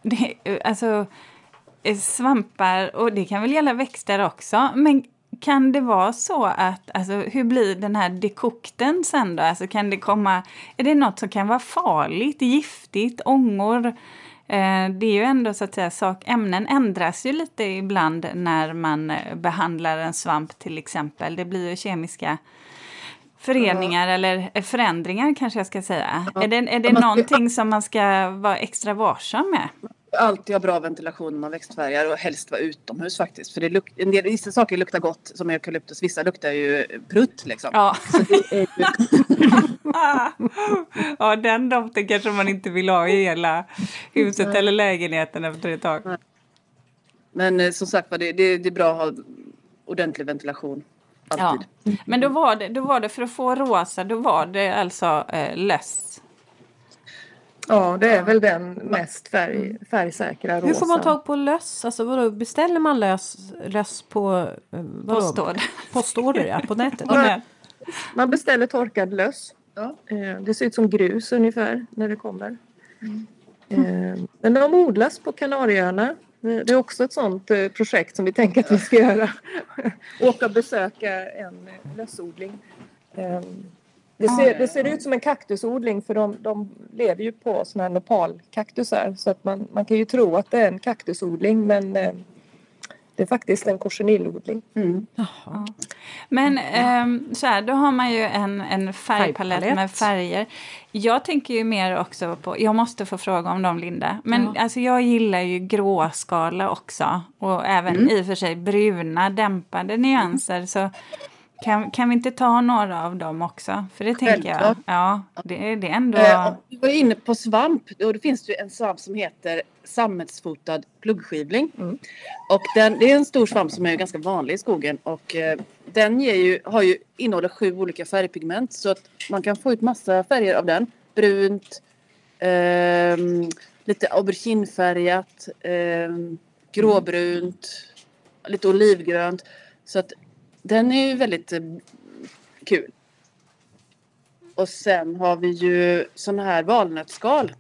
det, alltså svampar och det kan väl gälla växter också. Men kan det vara så att, alltså hur blir den här dekokten sen då? Alltså kan det komma, är det något som kan vara farligt, giftigt, ångor? Eh, det är ju ändå så att säga sak, ämnen ändras ju lite ibland när man eh, behandlar en svamp till exempel. Det blir ju kemiska föreningar eller förändringar kanske jag ska säga. Ja. Är det, är det någonting som man ska vara extra varsam med? Alltid ha bra ventilation när man växtfärgar och helst vara utomhus faktiskt. För det luk- en del, vissa saker luktar gott som eukalyptus, vissa luktar ju prutt liksom. Ja. Ju... [LAUGHS] ja, den doften kanske man inte vill ha i hela huset eller lägenheten efter ett tag. Men eh, som sagt det, det, det är bra att ha ordentlig ventilation. Alltid. Ja. Men då var, det, då var det för att få rosa, då var det alltså eh, löss? Ja, det är väl den mest färg, färgsäkra rosa. Hur får man tag på löss? Alltså vadå, beställer man löss, löss på eh, postorder? postorder ja, på nätet? [LAUGHS] Man, man beställer torkad löss. Ja. Eh, det ser ut som grus ungefär när det kommer. Mm. Men de odlas på Kanarieöarna det är också ett sånt eh, projekt som vi tänker att vi ska göra. [LAUGHS] Åka och besöka en eh, lössodling. Ehm, det ser, det ser ut som en kaktusodling för de, de lever ju på såna här nopalkaktusar så att man, man kan ju tro att det är en kaktusodling men eh, det är faktiskt en korsenillodling. Mm. Men ähm, så här, då har man ju en, en färgpalett Färgpalett. med färger. Jag tänker ju mer också på, jag måste få fråga om dem Linda, men ja. alltså jag gillar ju gråskala också och även mm. i och för sig bruna dämpade nyanser. Så kan, kan vi inte ta några av dem också? För det tänker jag. Ja, det, det är ändå... Eh, vi var inne på svamp det finns ju en svamp som heter sammetsfotad pluggskivling. Mm. Och den, det är en stor svamp som är ganska vanlig i skogen och eh, den ger ju, har ju, innehåller sju olika färgpigment så att man kan få ut massa färger av den. Brunt, eh, lite auberginefärgat, eh, gråbrunt, lite olivgrönt. Så att den är ju väldigt eh, kul. Och sen har vi ju sådana här valnötsskal.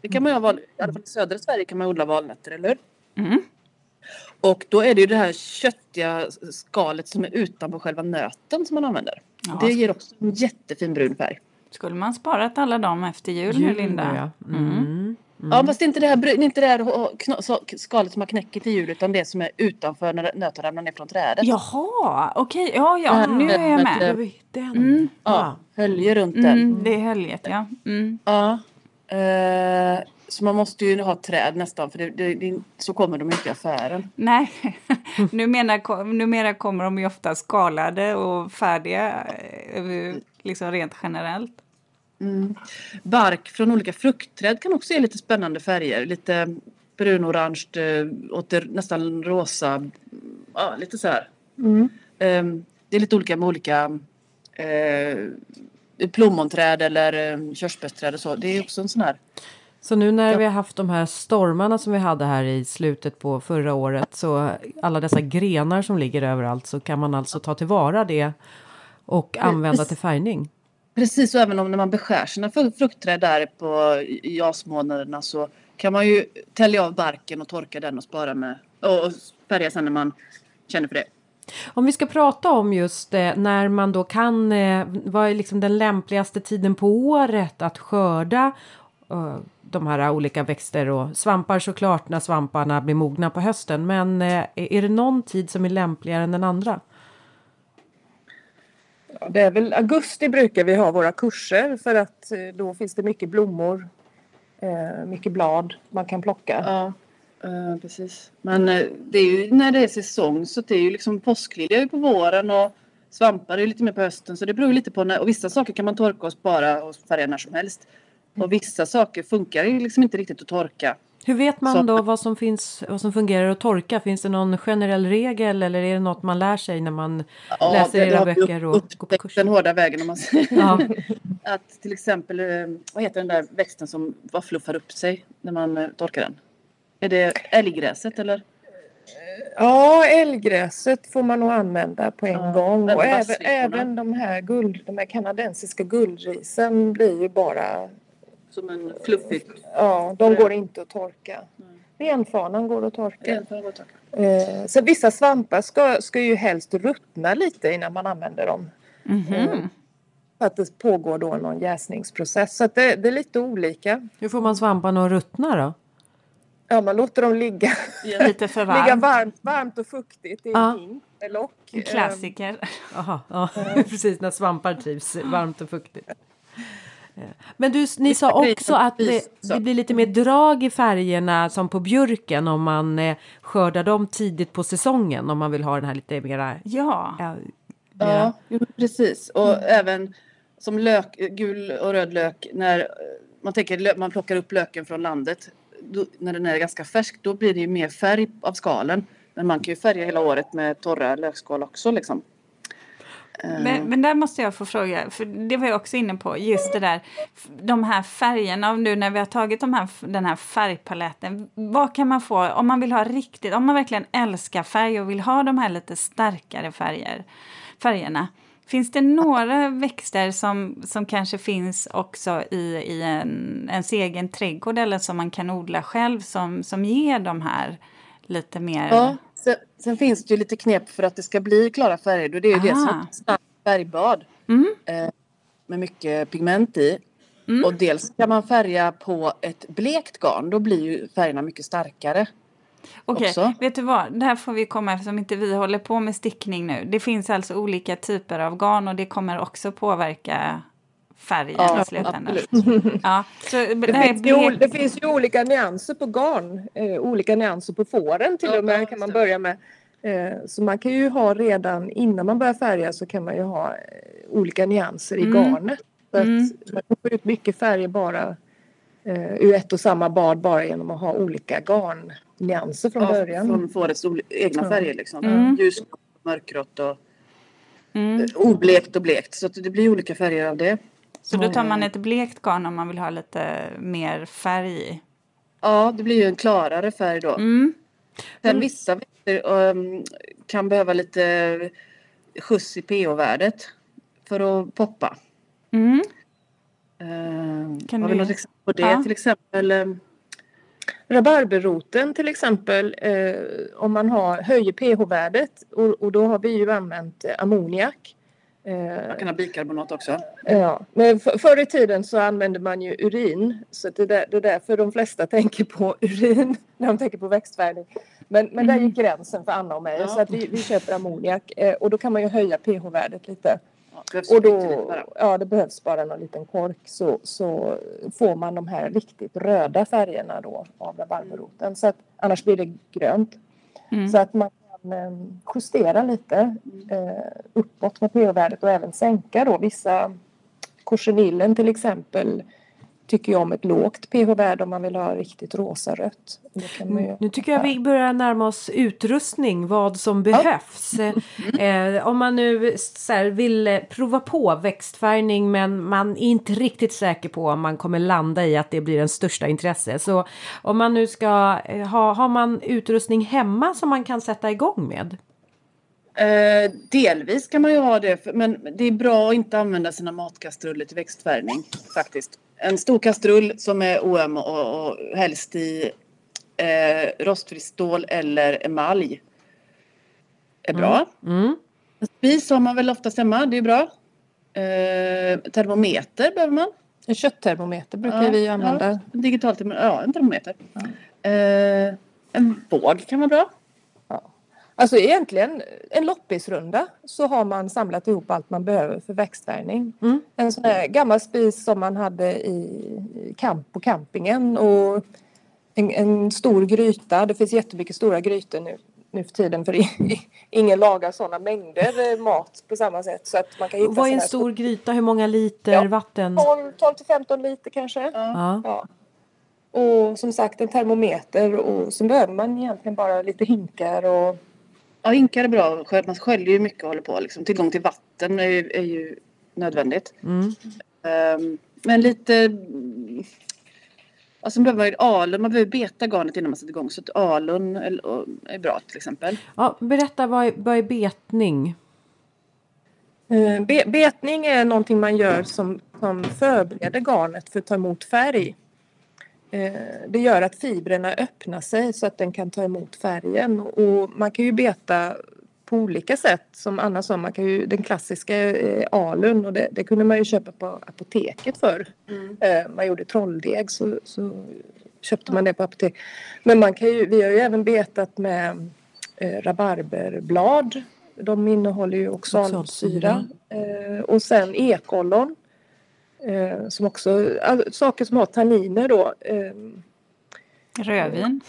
Det kan man ju ha, i alla fall i södra Sverige kan man odla valnötter, eller hur? Mm. Och då är det ju det här köttiga skalet som är utanpå själva nöten som man använder. Ja. Det ger också en jättefin brun färg. Skulle man sparat alla dem efter jul, jul Linda? Ja. Mm. Mm. Ja fast det är inte det här, inte det här skalet som har knäcket i jul utan det som är utanför när nöten ramlar ner från trädet. Jaha, okej, okay. ja ja, nu är jag med. Den. Mm. Ja, hölje runt den. Mm, det är höljet ja. Mm. Ja. Uh, så man måste ju ha träd nästan för det, det, det, så kommer de inte i affären. Nej, [LAUGHS] numera, numera kommer de ju ofta skalade och färdiga eh, liksom rent generellt. Mm. Bark från olika fruktträd kan också ge lite spännande färger. Lite brunorange eh, åt det nästan rosa. Ja, lite så här. Mm. Um, det är lite olika med olika eh, plommonträd eller eh, körsbärsträd och så. Det är också en sån här. Så nu när ja. vi har haft de här stormarna som vi hade här i slutet på förra året så alla dessa grenar som ligger överallt så kan man alltså ta tillvara det och använda till färgning. Precis, och även om när man beskär sina fruktträd där på jasmånaderna så kan man ju tälja av barken och torka den och spara med och färga sen när man känner för det. Om vi ska prata om just eh, när man då kan, eh, vad är liksom den lämpligaste tiden på året att skörda eh, de här olika växter och svampar såklart när svamparna blir mogna på hösten. Men eh, är det någon tid som är lämpligare än den andra? Ja, det är väl augusti brukar vi ha våra kurser för att eh, då finns det mycket blommor, eh, mycket blad man kan plocka. Ja, eh, precis. Men det är ju när det är säsong så det är ju liksom påsklilja på våren och svampar är lite mer på hösten så det beror lite på när, och vissa saker kan man torka och spara och färga när som helst. Och vissa saker funkar ju liksom inte riktigt att torka. Hur vet man så. då vad som, finns, vad som fungerar att torka? Finns det någon generell regel eller är det något man lär sig när man ja, läser det, era det böcker och går på kurs? den hårda vägen om man säger. Ja. [LAUGHS] att till exempel, eh, vad heter den där växten som bara fluffar upp sig när man eh, torkar den? Är det älggräset eller? Ja, älggräset får man nog använda på en ja, gång. Och även, även de här, guld, de här kanadensiska guldrisen blir ju bara som en fluffig... Ja, de går inte att torka. Renfanan går att torka. Renfanan går att torka. Eh, så vissa svampar ska, ska ju helst ruttna lite innan man använder dem. Mm -hmm. för att det pågår då någon jäsningsprocess. Så det, det, är lite olika. Hur får man svamparna att ruttna då? Ja, man låter dem ligga, [LAUGHS] Lite för varmt. ligga varmt, varmt och fuktigt i en Ja. hink med lock. En klassiker. [LAUGHS] Aha, ja, [LAUGHS] precis när svampar trivs varmt och fuktigt. Men du, ni sa också att det, det blir lite mer drag i färgerna som på björken om man eh, skördar dem tidigt på säsongen om man vill ha den här lite mera... Ja. Ja, Ja, jo, precis. Och även som lök, gul och röd lök, när eh, man, tänker, man plockar upp löken från landet, då, när den är ganska färsk, då blir det ju mer färg av skalen. Men man kan ju färga hela året med torra lökskal också liksom. Eh, Men, men där måste jag få fråga, för det var jag också inne på, just det där, de här färgerna, nu när vi har tagit de här, den här färgpaletten, vad kan man få, om man vill ha riktigt, om man verkligen älskar färg och vill ha de här lite starkare färger, färgerna, finns det några växter som, som kanske finns också i, i en, ens egen trädgård eller som man kan odla själv som, som ger de här lite mer... Ja, sen, sen finns det ju lite knep för att det ska bli klara färger. Det är ju dels ett starkt färgbad Mm. eh, med mycket pigment i. Mm. Och dels kan man färga på ett blekt garn. Då blir ju färgerna mycket starkare. Okej, också. vet du vad? Det här får vi komma eftersom inte vi håller på med stickning nu. Det finns alltså olika typer av garn och det kommer också påverka färgen Ja, i slutändan. absolut. [LAUGHS] Ja, så det, finns, ju, det finns ju olika nyanser på garn, eh, olika nyanser på fåren till Ja, och med kan man börja med. Eh, så man kan ju ha redan innan man börjar färga så kan man ju ha eh, olika nyanser i Mm. garnet. Så att Mm. man kan få ut mycket färger bara eh, ur ett och samma bad bara genom att ha olika garnnyanser från Ja, början. Från fårets egna färger liksom. Mm. Ljusgrått, mörkgrått och Mm. oblekt och blekt. Så att det blir olika färger av det. Så då tar man ett blekt garn om man vill ha lite mer färg i. Ja, det blir ju en klarare färg då. Mm. Sen vissa växter um, kan behöva lite skjuts i pH-värdet för att poppa. Mm. Uh, Kan har vi du- något exempel på det? Ja. Till exempel um, Rabarberroten till exempel, eh, om man har, höjer pH-värdet och, och då har vi ju använt eh, ammoniak. Eh, man kan ha bikarbonat också. Ja, men för, förr i tiden så använde man ju urin. Så det, där, det är därför de flesta [LAUGHS] tänker på urin när de tänker på växtfärgning. Men, men där gick gränsen för Anna och mig. Ja. Så att vi, vi köper ammoniak eh, och då kan man ju höja pH-värdet lite. Ja, Och då, ja, det behövs bara någon liten kork så, så får man de här riktigt röda färgerna då av rabarberroten. Så att annars blir det grönt. Mm. Så att man eh, Eh, justera lite eh, uppåt med pH-värdet och även sänka då vissa korsenillen till exempel tycker jag om ett lågt pH-värde om man vill ha riktigt rosa-rött. Ju- Nu tycker jag vi börjar närma oss utrustning, vad som behövs. Eh, om man nu så här, vill eh, prova på växtfärgning men man är inte riktigt säker på om man kommer landa i att det blir den största intresse. Så om man nu ska eh, ha, har man utrustning hemma som man kan sätta igång med? Eh, delvis kan man ju ha det, för, men det är bra att inte använda sina matkastruller till växtfärgning faktiskt. En stor kastrull som är oöm och, och helst i eh, rostfritt stål eller emalj är bra. Mm. En spis har man väl oftast hemma, det är bra. Eh, termometer behöver man. En kötttermometer brukar vi använda. Ja, digital termometer, ja en termometer. Eh, en våg kan vara bra. Alltså egentligen en loppisrunda så har man samlat ihop allt man behöver för växtfärgning. Mm. En sån här gammal spis som man hade i camp på campingen och en, en stor gryta. Det finns jättemycket stora grytor nu, nu för tiden för ingen lagar sådana mängder mat på samma sätt. Så att man kan hitta Vad är en stor gryta? Hur många liter Ja. vatten? 12, 12 till 15 liter kanske. Ja. Ja. Och som sagt en termometer och så behöver man egentligen bara lite hinkar och Ja, hinkar är bra. Man sköljer ju mycket och håller på. Liksom. Tillgång till vatten är ju, är ju nödvändigt. Mm. Ehm, men lite... Alltså man behöver alun, man behöver beta garnet innan man sätter igång. Så att alun är, bra till exempel. Ja, berätta, vad är, vad är betning? Eh, Be betning är någonting man gör som, som förbereder garnet för att ta emot färg. Eh, Det gör att fibrerna öppnar sig så att den kan ta emot färgen. Och man kan ju beta på olika sätt. Som Anna sa, man kan ju, den klassiska är alun och det, det kunde man ju köpa på apoteket förr. Eh, Man gjorde trolldeg så, så köpte man det på apotek. Men man kan ju, vi har ju även betat med eh, rabarberblad. De innehåller ju oxalsyra. Eh, och sen ekollon. Eh, som också, all, saker som har tanniner då. Eh, Rödvin.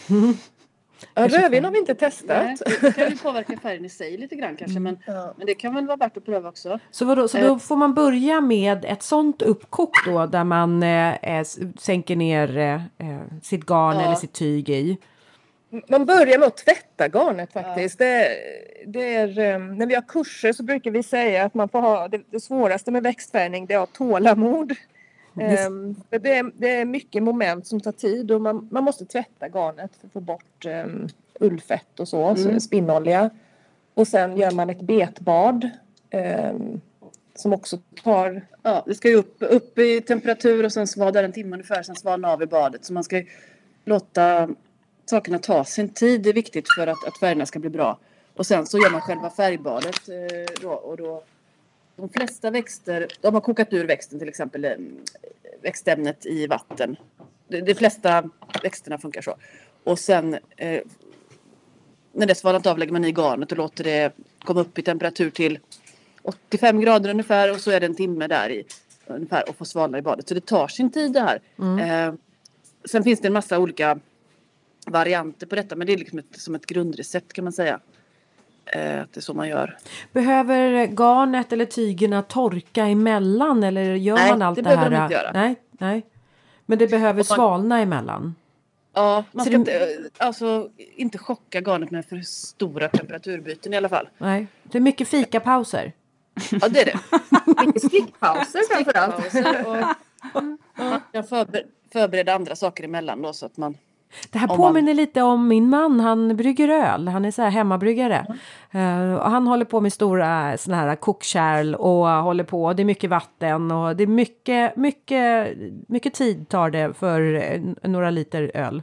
Ja, rödvin har vi inte testat. Nej, det kan ju påverka färgen i sig lite grann kanske. Men, ja. men det kan väl vara värt att pröva också. Så, vadå, så då eh. får man börja med ett sånt uppkok då där man eh, sänker ner eh, eh, sitt garn ja. eller sitt tyg i? Man börjar med att tvätta garnet faktiskt. Ja. Det, det, är, um, när vi har kurser så brukar vi säga att man får ha det, det svåraste med växtfärgning det är att ha tålamod. Um, det, är, det är mycket moment som tar tid och man, man måste tvätta garnet för att få bort um, ullfett och så, mm. så spinnolja. Och sen gör man ett betbad um, som också tar... Ja, det ska ju upp, upp i temperatur och sen svada en timme ungefär, sen svalna av i badet. Så man ska låta sakerna ta sin tid. Det är viktigt för att, att färgerna ska bli bra. Och sen så gör man själva färgbadet eh, då, och då de flesta växter, de har kokat ur växten till exempel, eh, växtämnet i vatten. De, de flesta växterna funkar så. Och sen eh, när det svalnat av lägger man i garnet och låter det komma upp i temperatur till 85 grader ungefär och så är det en timme där i ungefär och får svalna i badet. Så det tar sin tid det här. Mm. Eh, sen finns det en massa olika varianter på detta men det är liksom ett, som ett grundrecept kan man säga. Eh, att det är så man gör. Behöver garnet eller tygerna torka emellan eller gör nej, man allt det, det här? Nej, det behöver de inte göra. Nej, nej. Men det behöver man, svalna emellan? Ja, man ska det... inte, alltså, inte chocka garnet med för stora temperaturbyten i alla fall. Nej, det är mycket fikapauser. Ja, det är det. [LAUGHS] mycket stickpauser framförallt. Och, man kan förbereda andra saker emellan då så att man det här påminner man... lite om min man, han brygger öl, han är så här hemmabryggare. Mm. Uh, och han håller på med stora såna här kokkärl och håller på, det är mycket vatten och det är mycket, mycket, mycket tid tar det för några liter öl.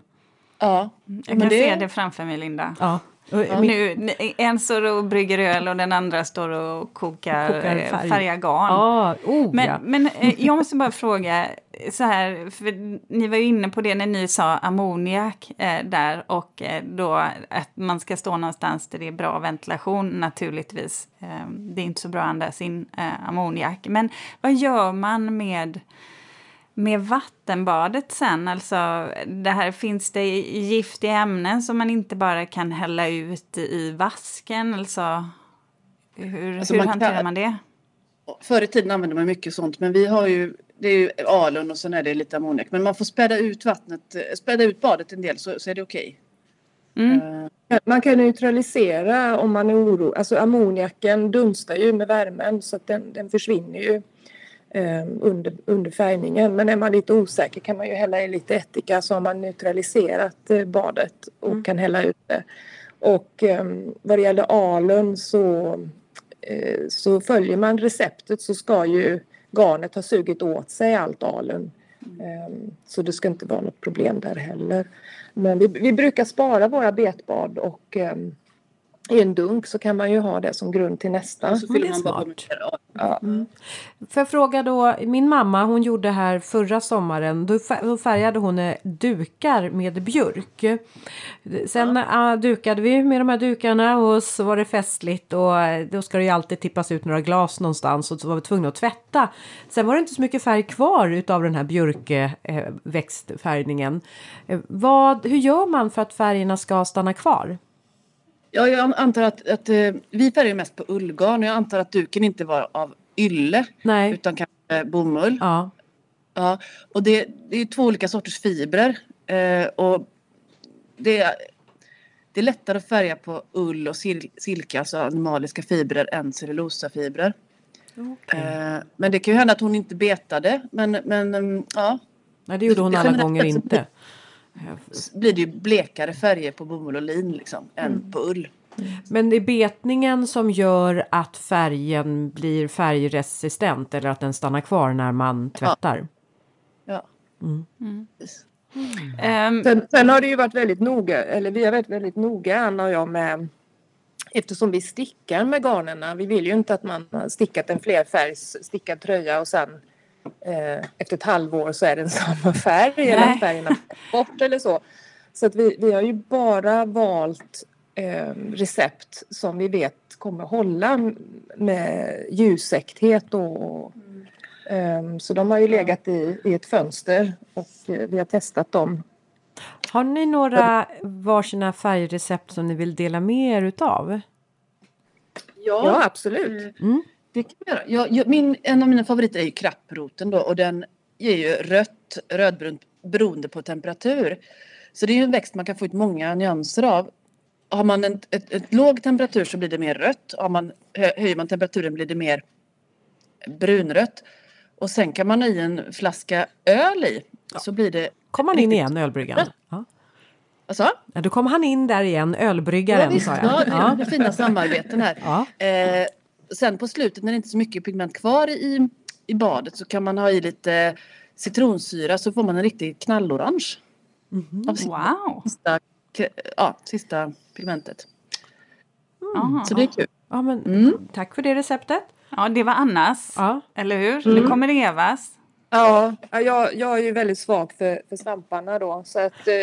Ja, jag kan det... se det framför mig Linda. Ja. Ja. Nu, en står och brygger öl och den andra står och kokar, kokar eh, färg. färgar garn. Ah, oh, men, ja. men eh, jag måste bara fråga, så här, för ni var ju inne på det när ni sa ammoniak eh, där och eh, då att man ska stå någonstans där det är bra ventilation naturligtvis. Eh, det är inte så bra att andas in eh, ammoniak. Men vad gör man med med vattenbadet sen, alltså det här, finns det giftiga ämnen som man inte bara kan hälla ut i vasken? Alltså, hur, alltså hur man hanterar kan, man det? Förr i tiden använde man mycket sånt, men vi har ju det är ju alun och sen är det lite ammoniak. Men man får späda ut vattnet, späda ut badet en del så, så är det okej. Okay. Mm. Uh, man kan neutralisera om man är orolig. Alltså ammoniaken dunstar ju med värmen så att den, den försvinner ju eh, under, under färgningen. Men är man lite osäker kan man ju hälla i lite ättika så har man neutraliserat eh, badet och mm. kan hälla ut det. Och eh, vad det gäller alun så, eh, så följer man receptet så ska ju garnet har sugit åt sig allt alun. Mm. Ehm, så det ska inte vara något problem där heller. Men vi, vi brukar spara våra betbad och um, i en dunk så kan man ju ha det som grund till nästa. Så fyller man bara med ja. mm. Får jag fråga då, min mamma hon gjorde här förra sommaren, då färgade hon eh, dukar med björk. Sen ja. uh, dukade vi med de här dukarna och så var det festligt och eh, då ska det ju alltid tippas ut några glas någonstans och så var vi tvungna att tvätta. Sen var det inte så mycket färg kvar utav den här björkväxtfärgningen. Eh, vad, hur gör man för att färgerna ska stanna kvar? Ja, jag antar att, att eh, vi färgar mest på ullgarn och jag antar att duken inte var av ylle Nej. utan kanske bomull. Ja. Ja, och det, det är två olika sorters fibrer eh, och det är, det är lättare att färga på ull och sil, silke, alltså animaliska fibrer, än cellulosafibrer. Okay. Eh, men det kan ju hända att hon inte betade, men, men mm, ja. Nej, det gjorde hon alla gånger inte blir det ju blekare färger på bomull och lin liksom, mm. än på ull. Men det är betningen som gör att färgen blir färgresistent eller att den stannar kvar när man tvättar? Ja. ja. Mm. Mm. Mm. Sen, sen, har det ju varit väldigt noga, eller vi har varit väldigt noga Anna och jag med Eftersom vi stickar med garnerna, vi vill ju inte att man har stickat en flerfärgs stickad tröja och sen eh, efter ett halvår så är den samma färg Nej. eller färgerna bort eller så. Så att vi, vi har ju bara valt eh, recept som vi vet kommer hålla med ljusäkthet och mm. eh, så de har ju legat i, i ett fönster och eh, vi har testat dem. Har ni några varsina färgrecept som ni vill dela med er utav? Ja, ja absolut. Mm. Det kan jag, jag, jag, min, en av mina favoriter är ju krapproten då och den ger ju rött, rödbrunt beroende på temperatur. Så det är ju en växt man kan få ut många nyanser av. Har man en ett, ett låg temperatur så blir det mer rött. Har man, höjer man temperaturen blir det mer brunrött. Och sen kan man ha i en flaska öl i ja. så blir det... Kommer man in igen, ölbryggan? Ja. Vad sa? Ja, då kommer han in där igen, ölbryggaren. Ja, visst, sa jag. Ja, det är ja. fina samarbeten här. Ja. Eh, sen på slutet när det inte är så mycket pigment kvar i, i badet så kan man ha i lite citronsyra så får man en riktig knallorange. Mm -hmm. Wow! Sista, ja, sista pigmentet. Mm. Så det är kul. Ja, men, mm. Tack för det receptet. Ja, det var Annas, ja. eller hur? Mm. Nu kommer Evas. Ja, jag, jag är ju väldigt svag för, för svamparna då så att eh,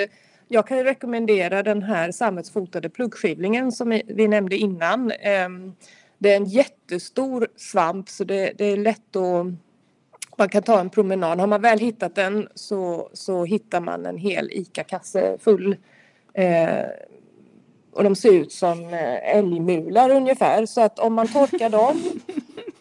jag kan rekommendera den här sammetsfotade pluggskivlingen som vi nämnde innan. Eh, det är en jättestor svamp så det, det är lätt att man kan ta en promenad. Har man väl hittat den så, så hittar man en hel ICA-kasse full. Eh, och de ser ut som eh, älgmular ungefär så att om man torkar dem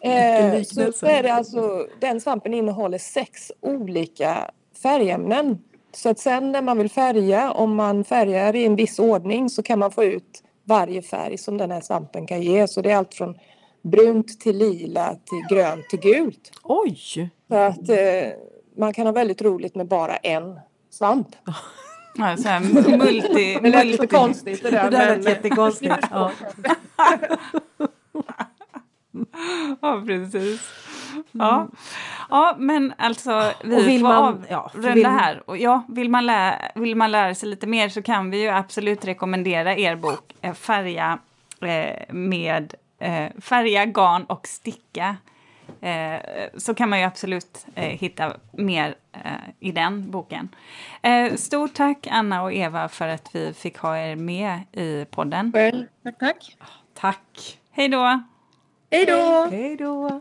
[LAUGHS] eh, så, så är det alltså den svampen innehåller sex olika färgämnen. Så att sen när man vill färga, om man färgar i en viss ordning så kan man få ut varje färg som den här svampen kan ge. Så det är allt från brunt till lila till grönt till gult. Oj! Så att eh, man kan ha väldigt roligt med bara en svamp. Ja, så här multi... [LAUGHS] Det lät lite konstigt det där. Det där lät jättekonstigt. [LAUGHS] Ja. ja, precis. Ja. ja, men alltså vi vill får man, avrunda vill... här. Och ja, vill, man lära, vill man lära sig lite mer så kan vi ju absolut rekommendera er bok eh, Färga eh, med eh, färga, garn och sticka. Eh, så kan man ju absolut eh, hitta mer eh, i den boken. Eh, stort tack Anna och Eva för att vi fick ha er med i podden. Well, tack, tack. Tack. Hej då. Hej då. Hej då.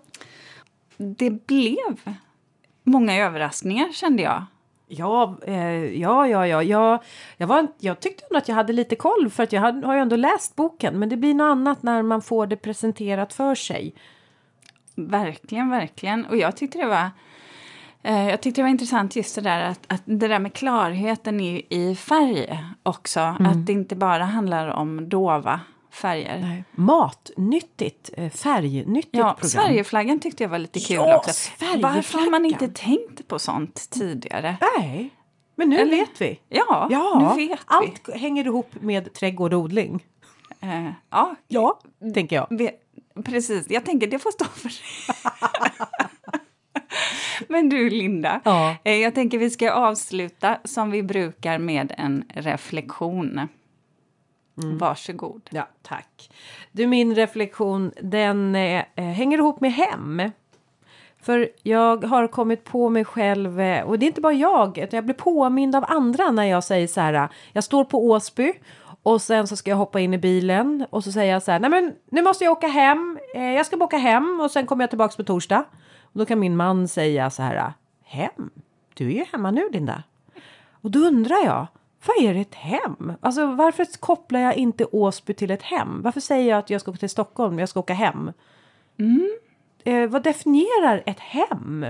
Det blev många överraskningar kände jag. Ja, eh, ja, ja, ja. Jag, jag, var, jag tyckte ändå att jag hade lite koll för att jag hade, har ju ändå läst boken. Men det blir något annat när man får det presenterat för sig. Verkligen, verkligen. Och jag tyckte det var eh, jag tyckte det var intressant just det där att, att det där med klarheten i, i färg också. Mm. Att det inte bara handlar om dova färger. Nej. Matnyttigt, eh, färgnyttigt ja, program. Sverigeflaggan tyckte jag var lite kul ja, också. Varför har man inte tänkt på sånt tidigare? Nej, men nu Eller, vet vi. Ja, ja, nu vet Allt vi. hänger ihop med trädgård och odling. Uh, ja, ja, tänker jag. Vi, precis, jag tänker det får stå för sig. [LAUGHS] Men du Linda, ja. Eh, jag tänker vi ska avsluta som vi brukar med en reflektion. Mm. Varsågod. Ja, tack. Du, min reflektion den eh, hänger ihop med hem. För jag har kommit på mig själv, eh, och det är inte bara jag, utan jag blir påmind av andra när jag säger så här, jag står på Åsby och sen så ska jag hoppa in i bilen och så säger jag så här, nej men nu måste jag åka hem, eh, jag ska bara åka hem och sen kommer jag tillbaks på torsdag. Och då kan min man säga så här, hem? Du är ju hemma nu Linda. Och då undrar jag, vad är ett hem? Alltså varför kopplar jag inte Åsby till ett hem? Varför säger jag att jag ska åka till Stockholm, jag ska åka hem? Mm. Eh, vad definierar ett hem?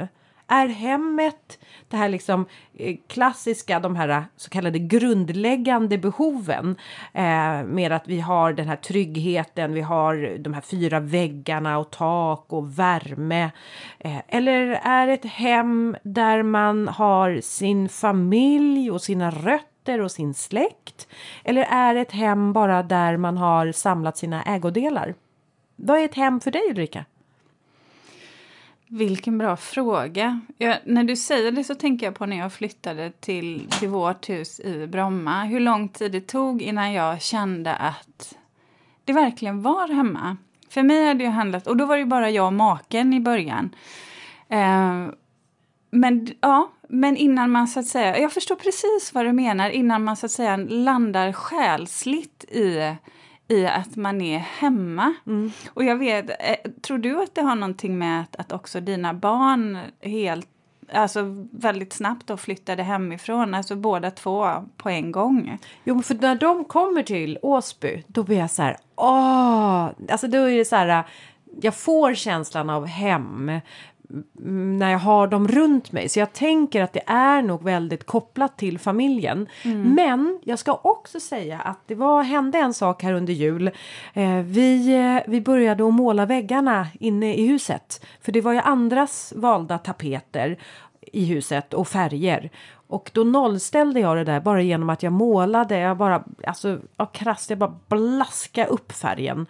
Är hemmet det här liksom eh, klassiska, de här så kallade grundläggande behoven eh, med att vi har den här tryggheten, vi har de här fyra väggarna och tak och värme. Eh, eller är ett hem där man har sin familj och sina rötter rötter och sin släkt? Eller är ett hem bara där man har samlat sina ägodelar? Vad är ett hem för dig Ulrika? Vilken bra fråga. Jag, när du säger det så tänker jag på när jag flyttade till, till vårt hus i Bromma. Hur lång tid det tog innan jag kände att det verkligen var hemma. För mig hade det handlat, och då var det bara jag och maken i början. Eh, men, ja, men innan man så att säga, jag förstår precis vad du menar, innan man så att säga landar själsligt i i att man är hemma. Mm. Och jag vet, eh, tror du att det har någonting med att, att också dina barn helt alltså väldigt snabbt då flyttade hemifrån, alltså båda två på en gång. Jo, för när de kommer till Åsby, då blir jag så här, åh, alltså då är det så här, jag får känslan av hem när jag har dem runt mig. Så jag tänker att det är nog väldigt kopplat till familjen. Mm. Men jag ska också säga att det var, hände en sak här under jul. Eh, vi, eh, vi började att måla väggarna inne i huset. För det var ju andras valda tapeter i huset och färger. Och då nollställde jag det där bara genom att jag målade. Jag bara, alltså, krasst, jag bara blaska upp färgen.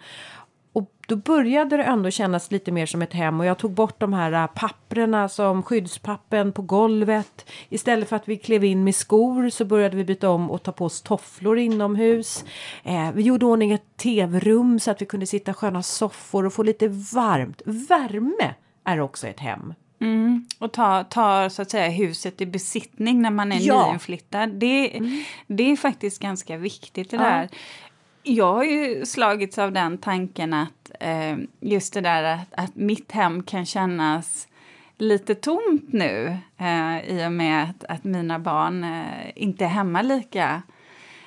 Då började det ändå kännas lite mer som ett hem och jag tog bort de här äh, papprena som skyddspappen på golvet. Istället för att vi klev in med skor så började vi byta om och ta på oss tofflor inomhus. Eh, vi gjorde ordning ett tv-rum så att vi kunde sitta sköna soffor och få lite varmt. Värme är också ett hem. Mm. Och ta, ta så att säga huset i besittning när man är ja. nyinflyttad. Det, mm. det är faktiskt ganska viktigt det ja. där jag har ju slagits av den tanken att eh, just det där att, att, mitt hem kan kännas lite tomt nu eh, i och med att, att mina barn eh, inte är hemma lika,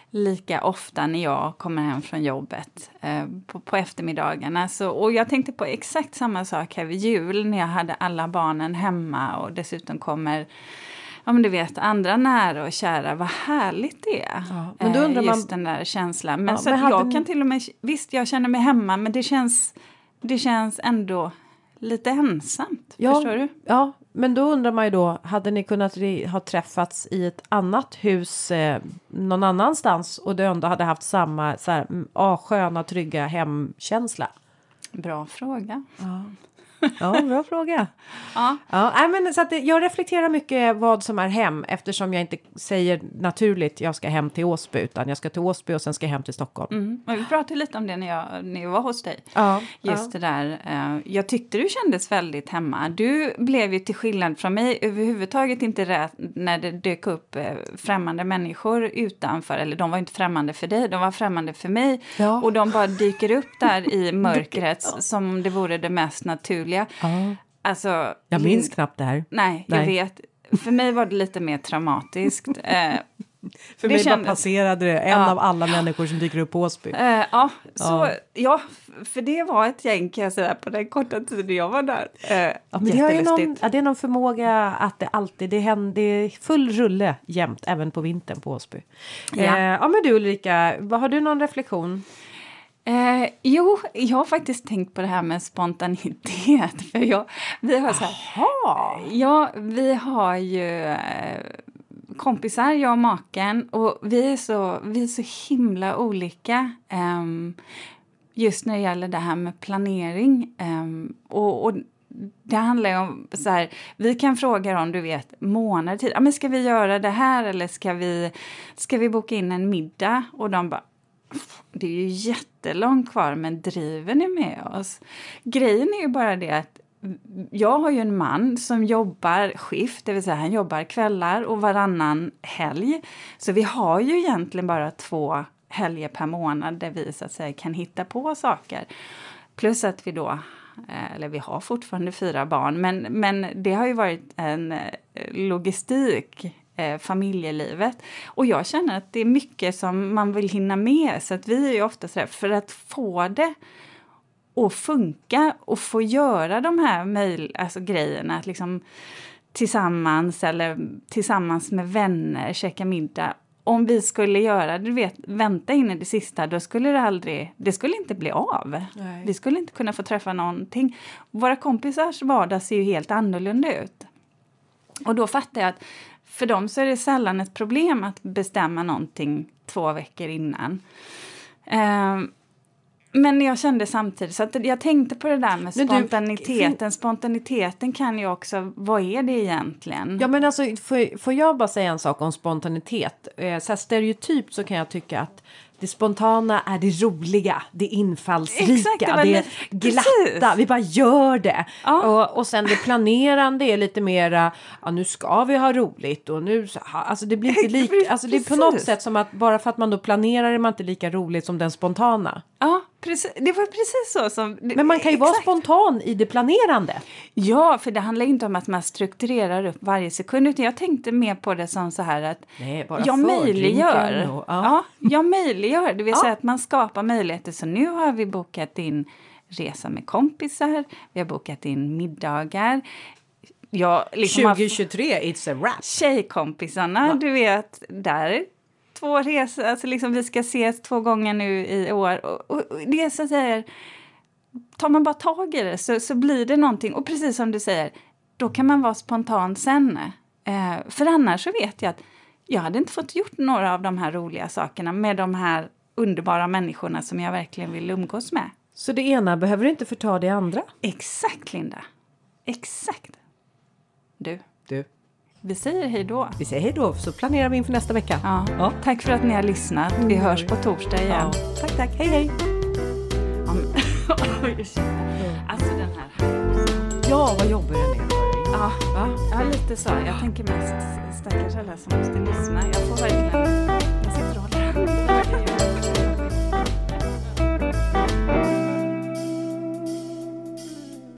lika ofta när jag kommer hem från jobbet eh, på, på eftermiddagarna. Så, och jag tänkte på exakt samma sak här vid jul när jag hade alla barnen hemma och dessutom kommer ja men du vet, andra nära och kära, vad härligt det är. Ja, men då eh, undrar just man... den där känslan. Men ja, så men jag ni... kan till och med, visst jag känner mig hemma men det känns, det känns ändå lite ensamt. Ja, förstår du? Ja, men då undrar man ju då, hade ni kunnat ha träffats i ett annat hus eh, någon annanstans och du ändå hade haft samma så här, ah, sköna, trygga hemkänsla? Bra fråga. Ja. Ja, bra fråga. [LAUGHS] ja. Ja, men så att jag reflekterar mycket vad som är hem eftersom jag inte säger naturligt jag ska hem till Åsby utan jag ska till Åsby och sen ska jag hem till Stockholm. Mm. vi pratade lite om det när jag, när jag var hos dig. Ja, Just ja. det där. Uh, jag tyckte du kändes väldigt hemma. Du blev ju till skillnad från mig överhuvudtaget inte rädd när det dök upp uh, främmande människor utanför. Eller de var inte främmande för dig, de var främmande för mig. Ja. Och de bara dyker upp där i [LAUGHS] mörkret som om det vore det mest naturliga roliga. Ja. Alltså, jag minns knappt det här. Nej, nej, jag vet. För mig var det lite mer traumatiskt. [LAUGHS] Eh, för mig kändes... bara passerade det, en ja. av alla människor som dyker upp på Åsby. Uh, ja, så, ja. ja, för det var ett gäng kan jag säga på den korta tiden jag var där. Uh, ja, det, är någon, ja, det är någon förmåga att det alltid, det händer, det är full rulle jämt, även på vintern på Åsby. Ja. Uh, ja men du Ulrika, vad har du någon reflektion? Eh, jo, jag har faktiskt tänkt på det här med spontanitet. [LAUGHS] För jag, vi har så här, Ja, vi har ju eh, kompisar, jag och maken, och vi är så, vi är så himla olika. Eh, just när det gäller det här med planering. Ehm, och, och det handlar ju om så här, vi kan fråga dem, du vet, månader tid. Ja, men ska vi göra det här eller ska vi, ska vi boka in en middag? Och de bara, det är ju jättelångt kvar, men driver ni med oss? Grejen är ju bara det att jag har ju en man som jobbar skift, det vill säga han jobbar kvällar och varannan helg. Så vi har ju egentligen bara två helger per månad där vi så att säga kan hitta på saker. Plus att vi då, eh, eller vi har fortfarande fyra barn, men, men det har ju varit en eh, logistik eh, familjelivet. Och jag känner att det är mycket som man vill hinna med. Så att vi är ju ofta så här, för att få det att funka och få göra de här mail, alltså grejerna, att liksom tillsammans eller tillsammans med vänner käka middag. Om vi skulle göra, du vet, vänta in i det sista, då skulle det aldrig, det skulle inte bli av. Nej. Vi skulle inte kunna få träffa någonting. Våra kompisars vardag ser ju helt annorlunda ut. Och då fattar jag att för dem så är det sällan ett problem att bestämma någonting två veckor innan. Uh, men jag kände samtidigt, så att jag tänkte på det där med spontaniteten. Du, spontaniteten kan ju också, vad är det egentligen? Ja men alltså, får, får jag bara säga en sak om spontanitet? Eh, så stereotypt så kan jag tycka att det spontana är det roliga, det infallsrika, Exakt, det, det glatta, precis. vi bara gör det. Ja. Och, och sen det planerande är lite mera, ja nu ska vi ha roligt och nu, alltså det blir inte lika, alltså det är på något sätt som att bara för att man då planerar är man inte lika roligt som den spontana. Ja, precis, det var precis så som... Men man kan ju exakt. vara spontan i det planerande. Ja, för det handlar inte om att man strukturerar upp varje sekund, utan jag tänkte mer på det som så här att Nej, jag möjliggör. Och, ja. ja. jag möjliggör, det vill ja. säga att man skapar möjligheter. Så nu har vi bokat in resa med kompisar, vi har bokat in middagar. Jag, liksom 2023, it's a wrap! Tjejkompisarna, ja. du vet, där två resor, alltså liksom vi ska ses två gånger nu i år. Och, och, och det är så säga, tar man bara tag i det så, så blir det någonting. Och precis som du säger, då kan man vara spontan sen. Eh, för annars så vet jag att jag hade inte fått gjort några av de här roliga sakerna med de här underbara människorna som jag verkligen vill umgås med. Så det ena behöver inte förta det andra? Exakt, Linda. Exakt. Du. Du. Vi säger hej då. Vi säger hej då, så planerar vi inför nästa vecka. Ja. ja. Tack för att ni har lyssnat. Vi mm. hörs på torsdag igen. Ja. Tack, tack. Hej, hej. [LAUGHS] alltså den här. Ja, vad jobbig den är. Ja, ja, lite så. Jag tänker mest stackars alla som måste lyssna. Jag får verkligen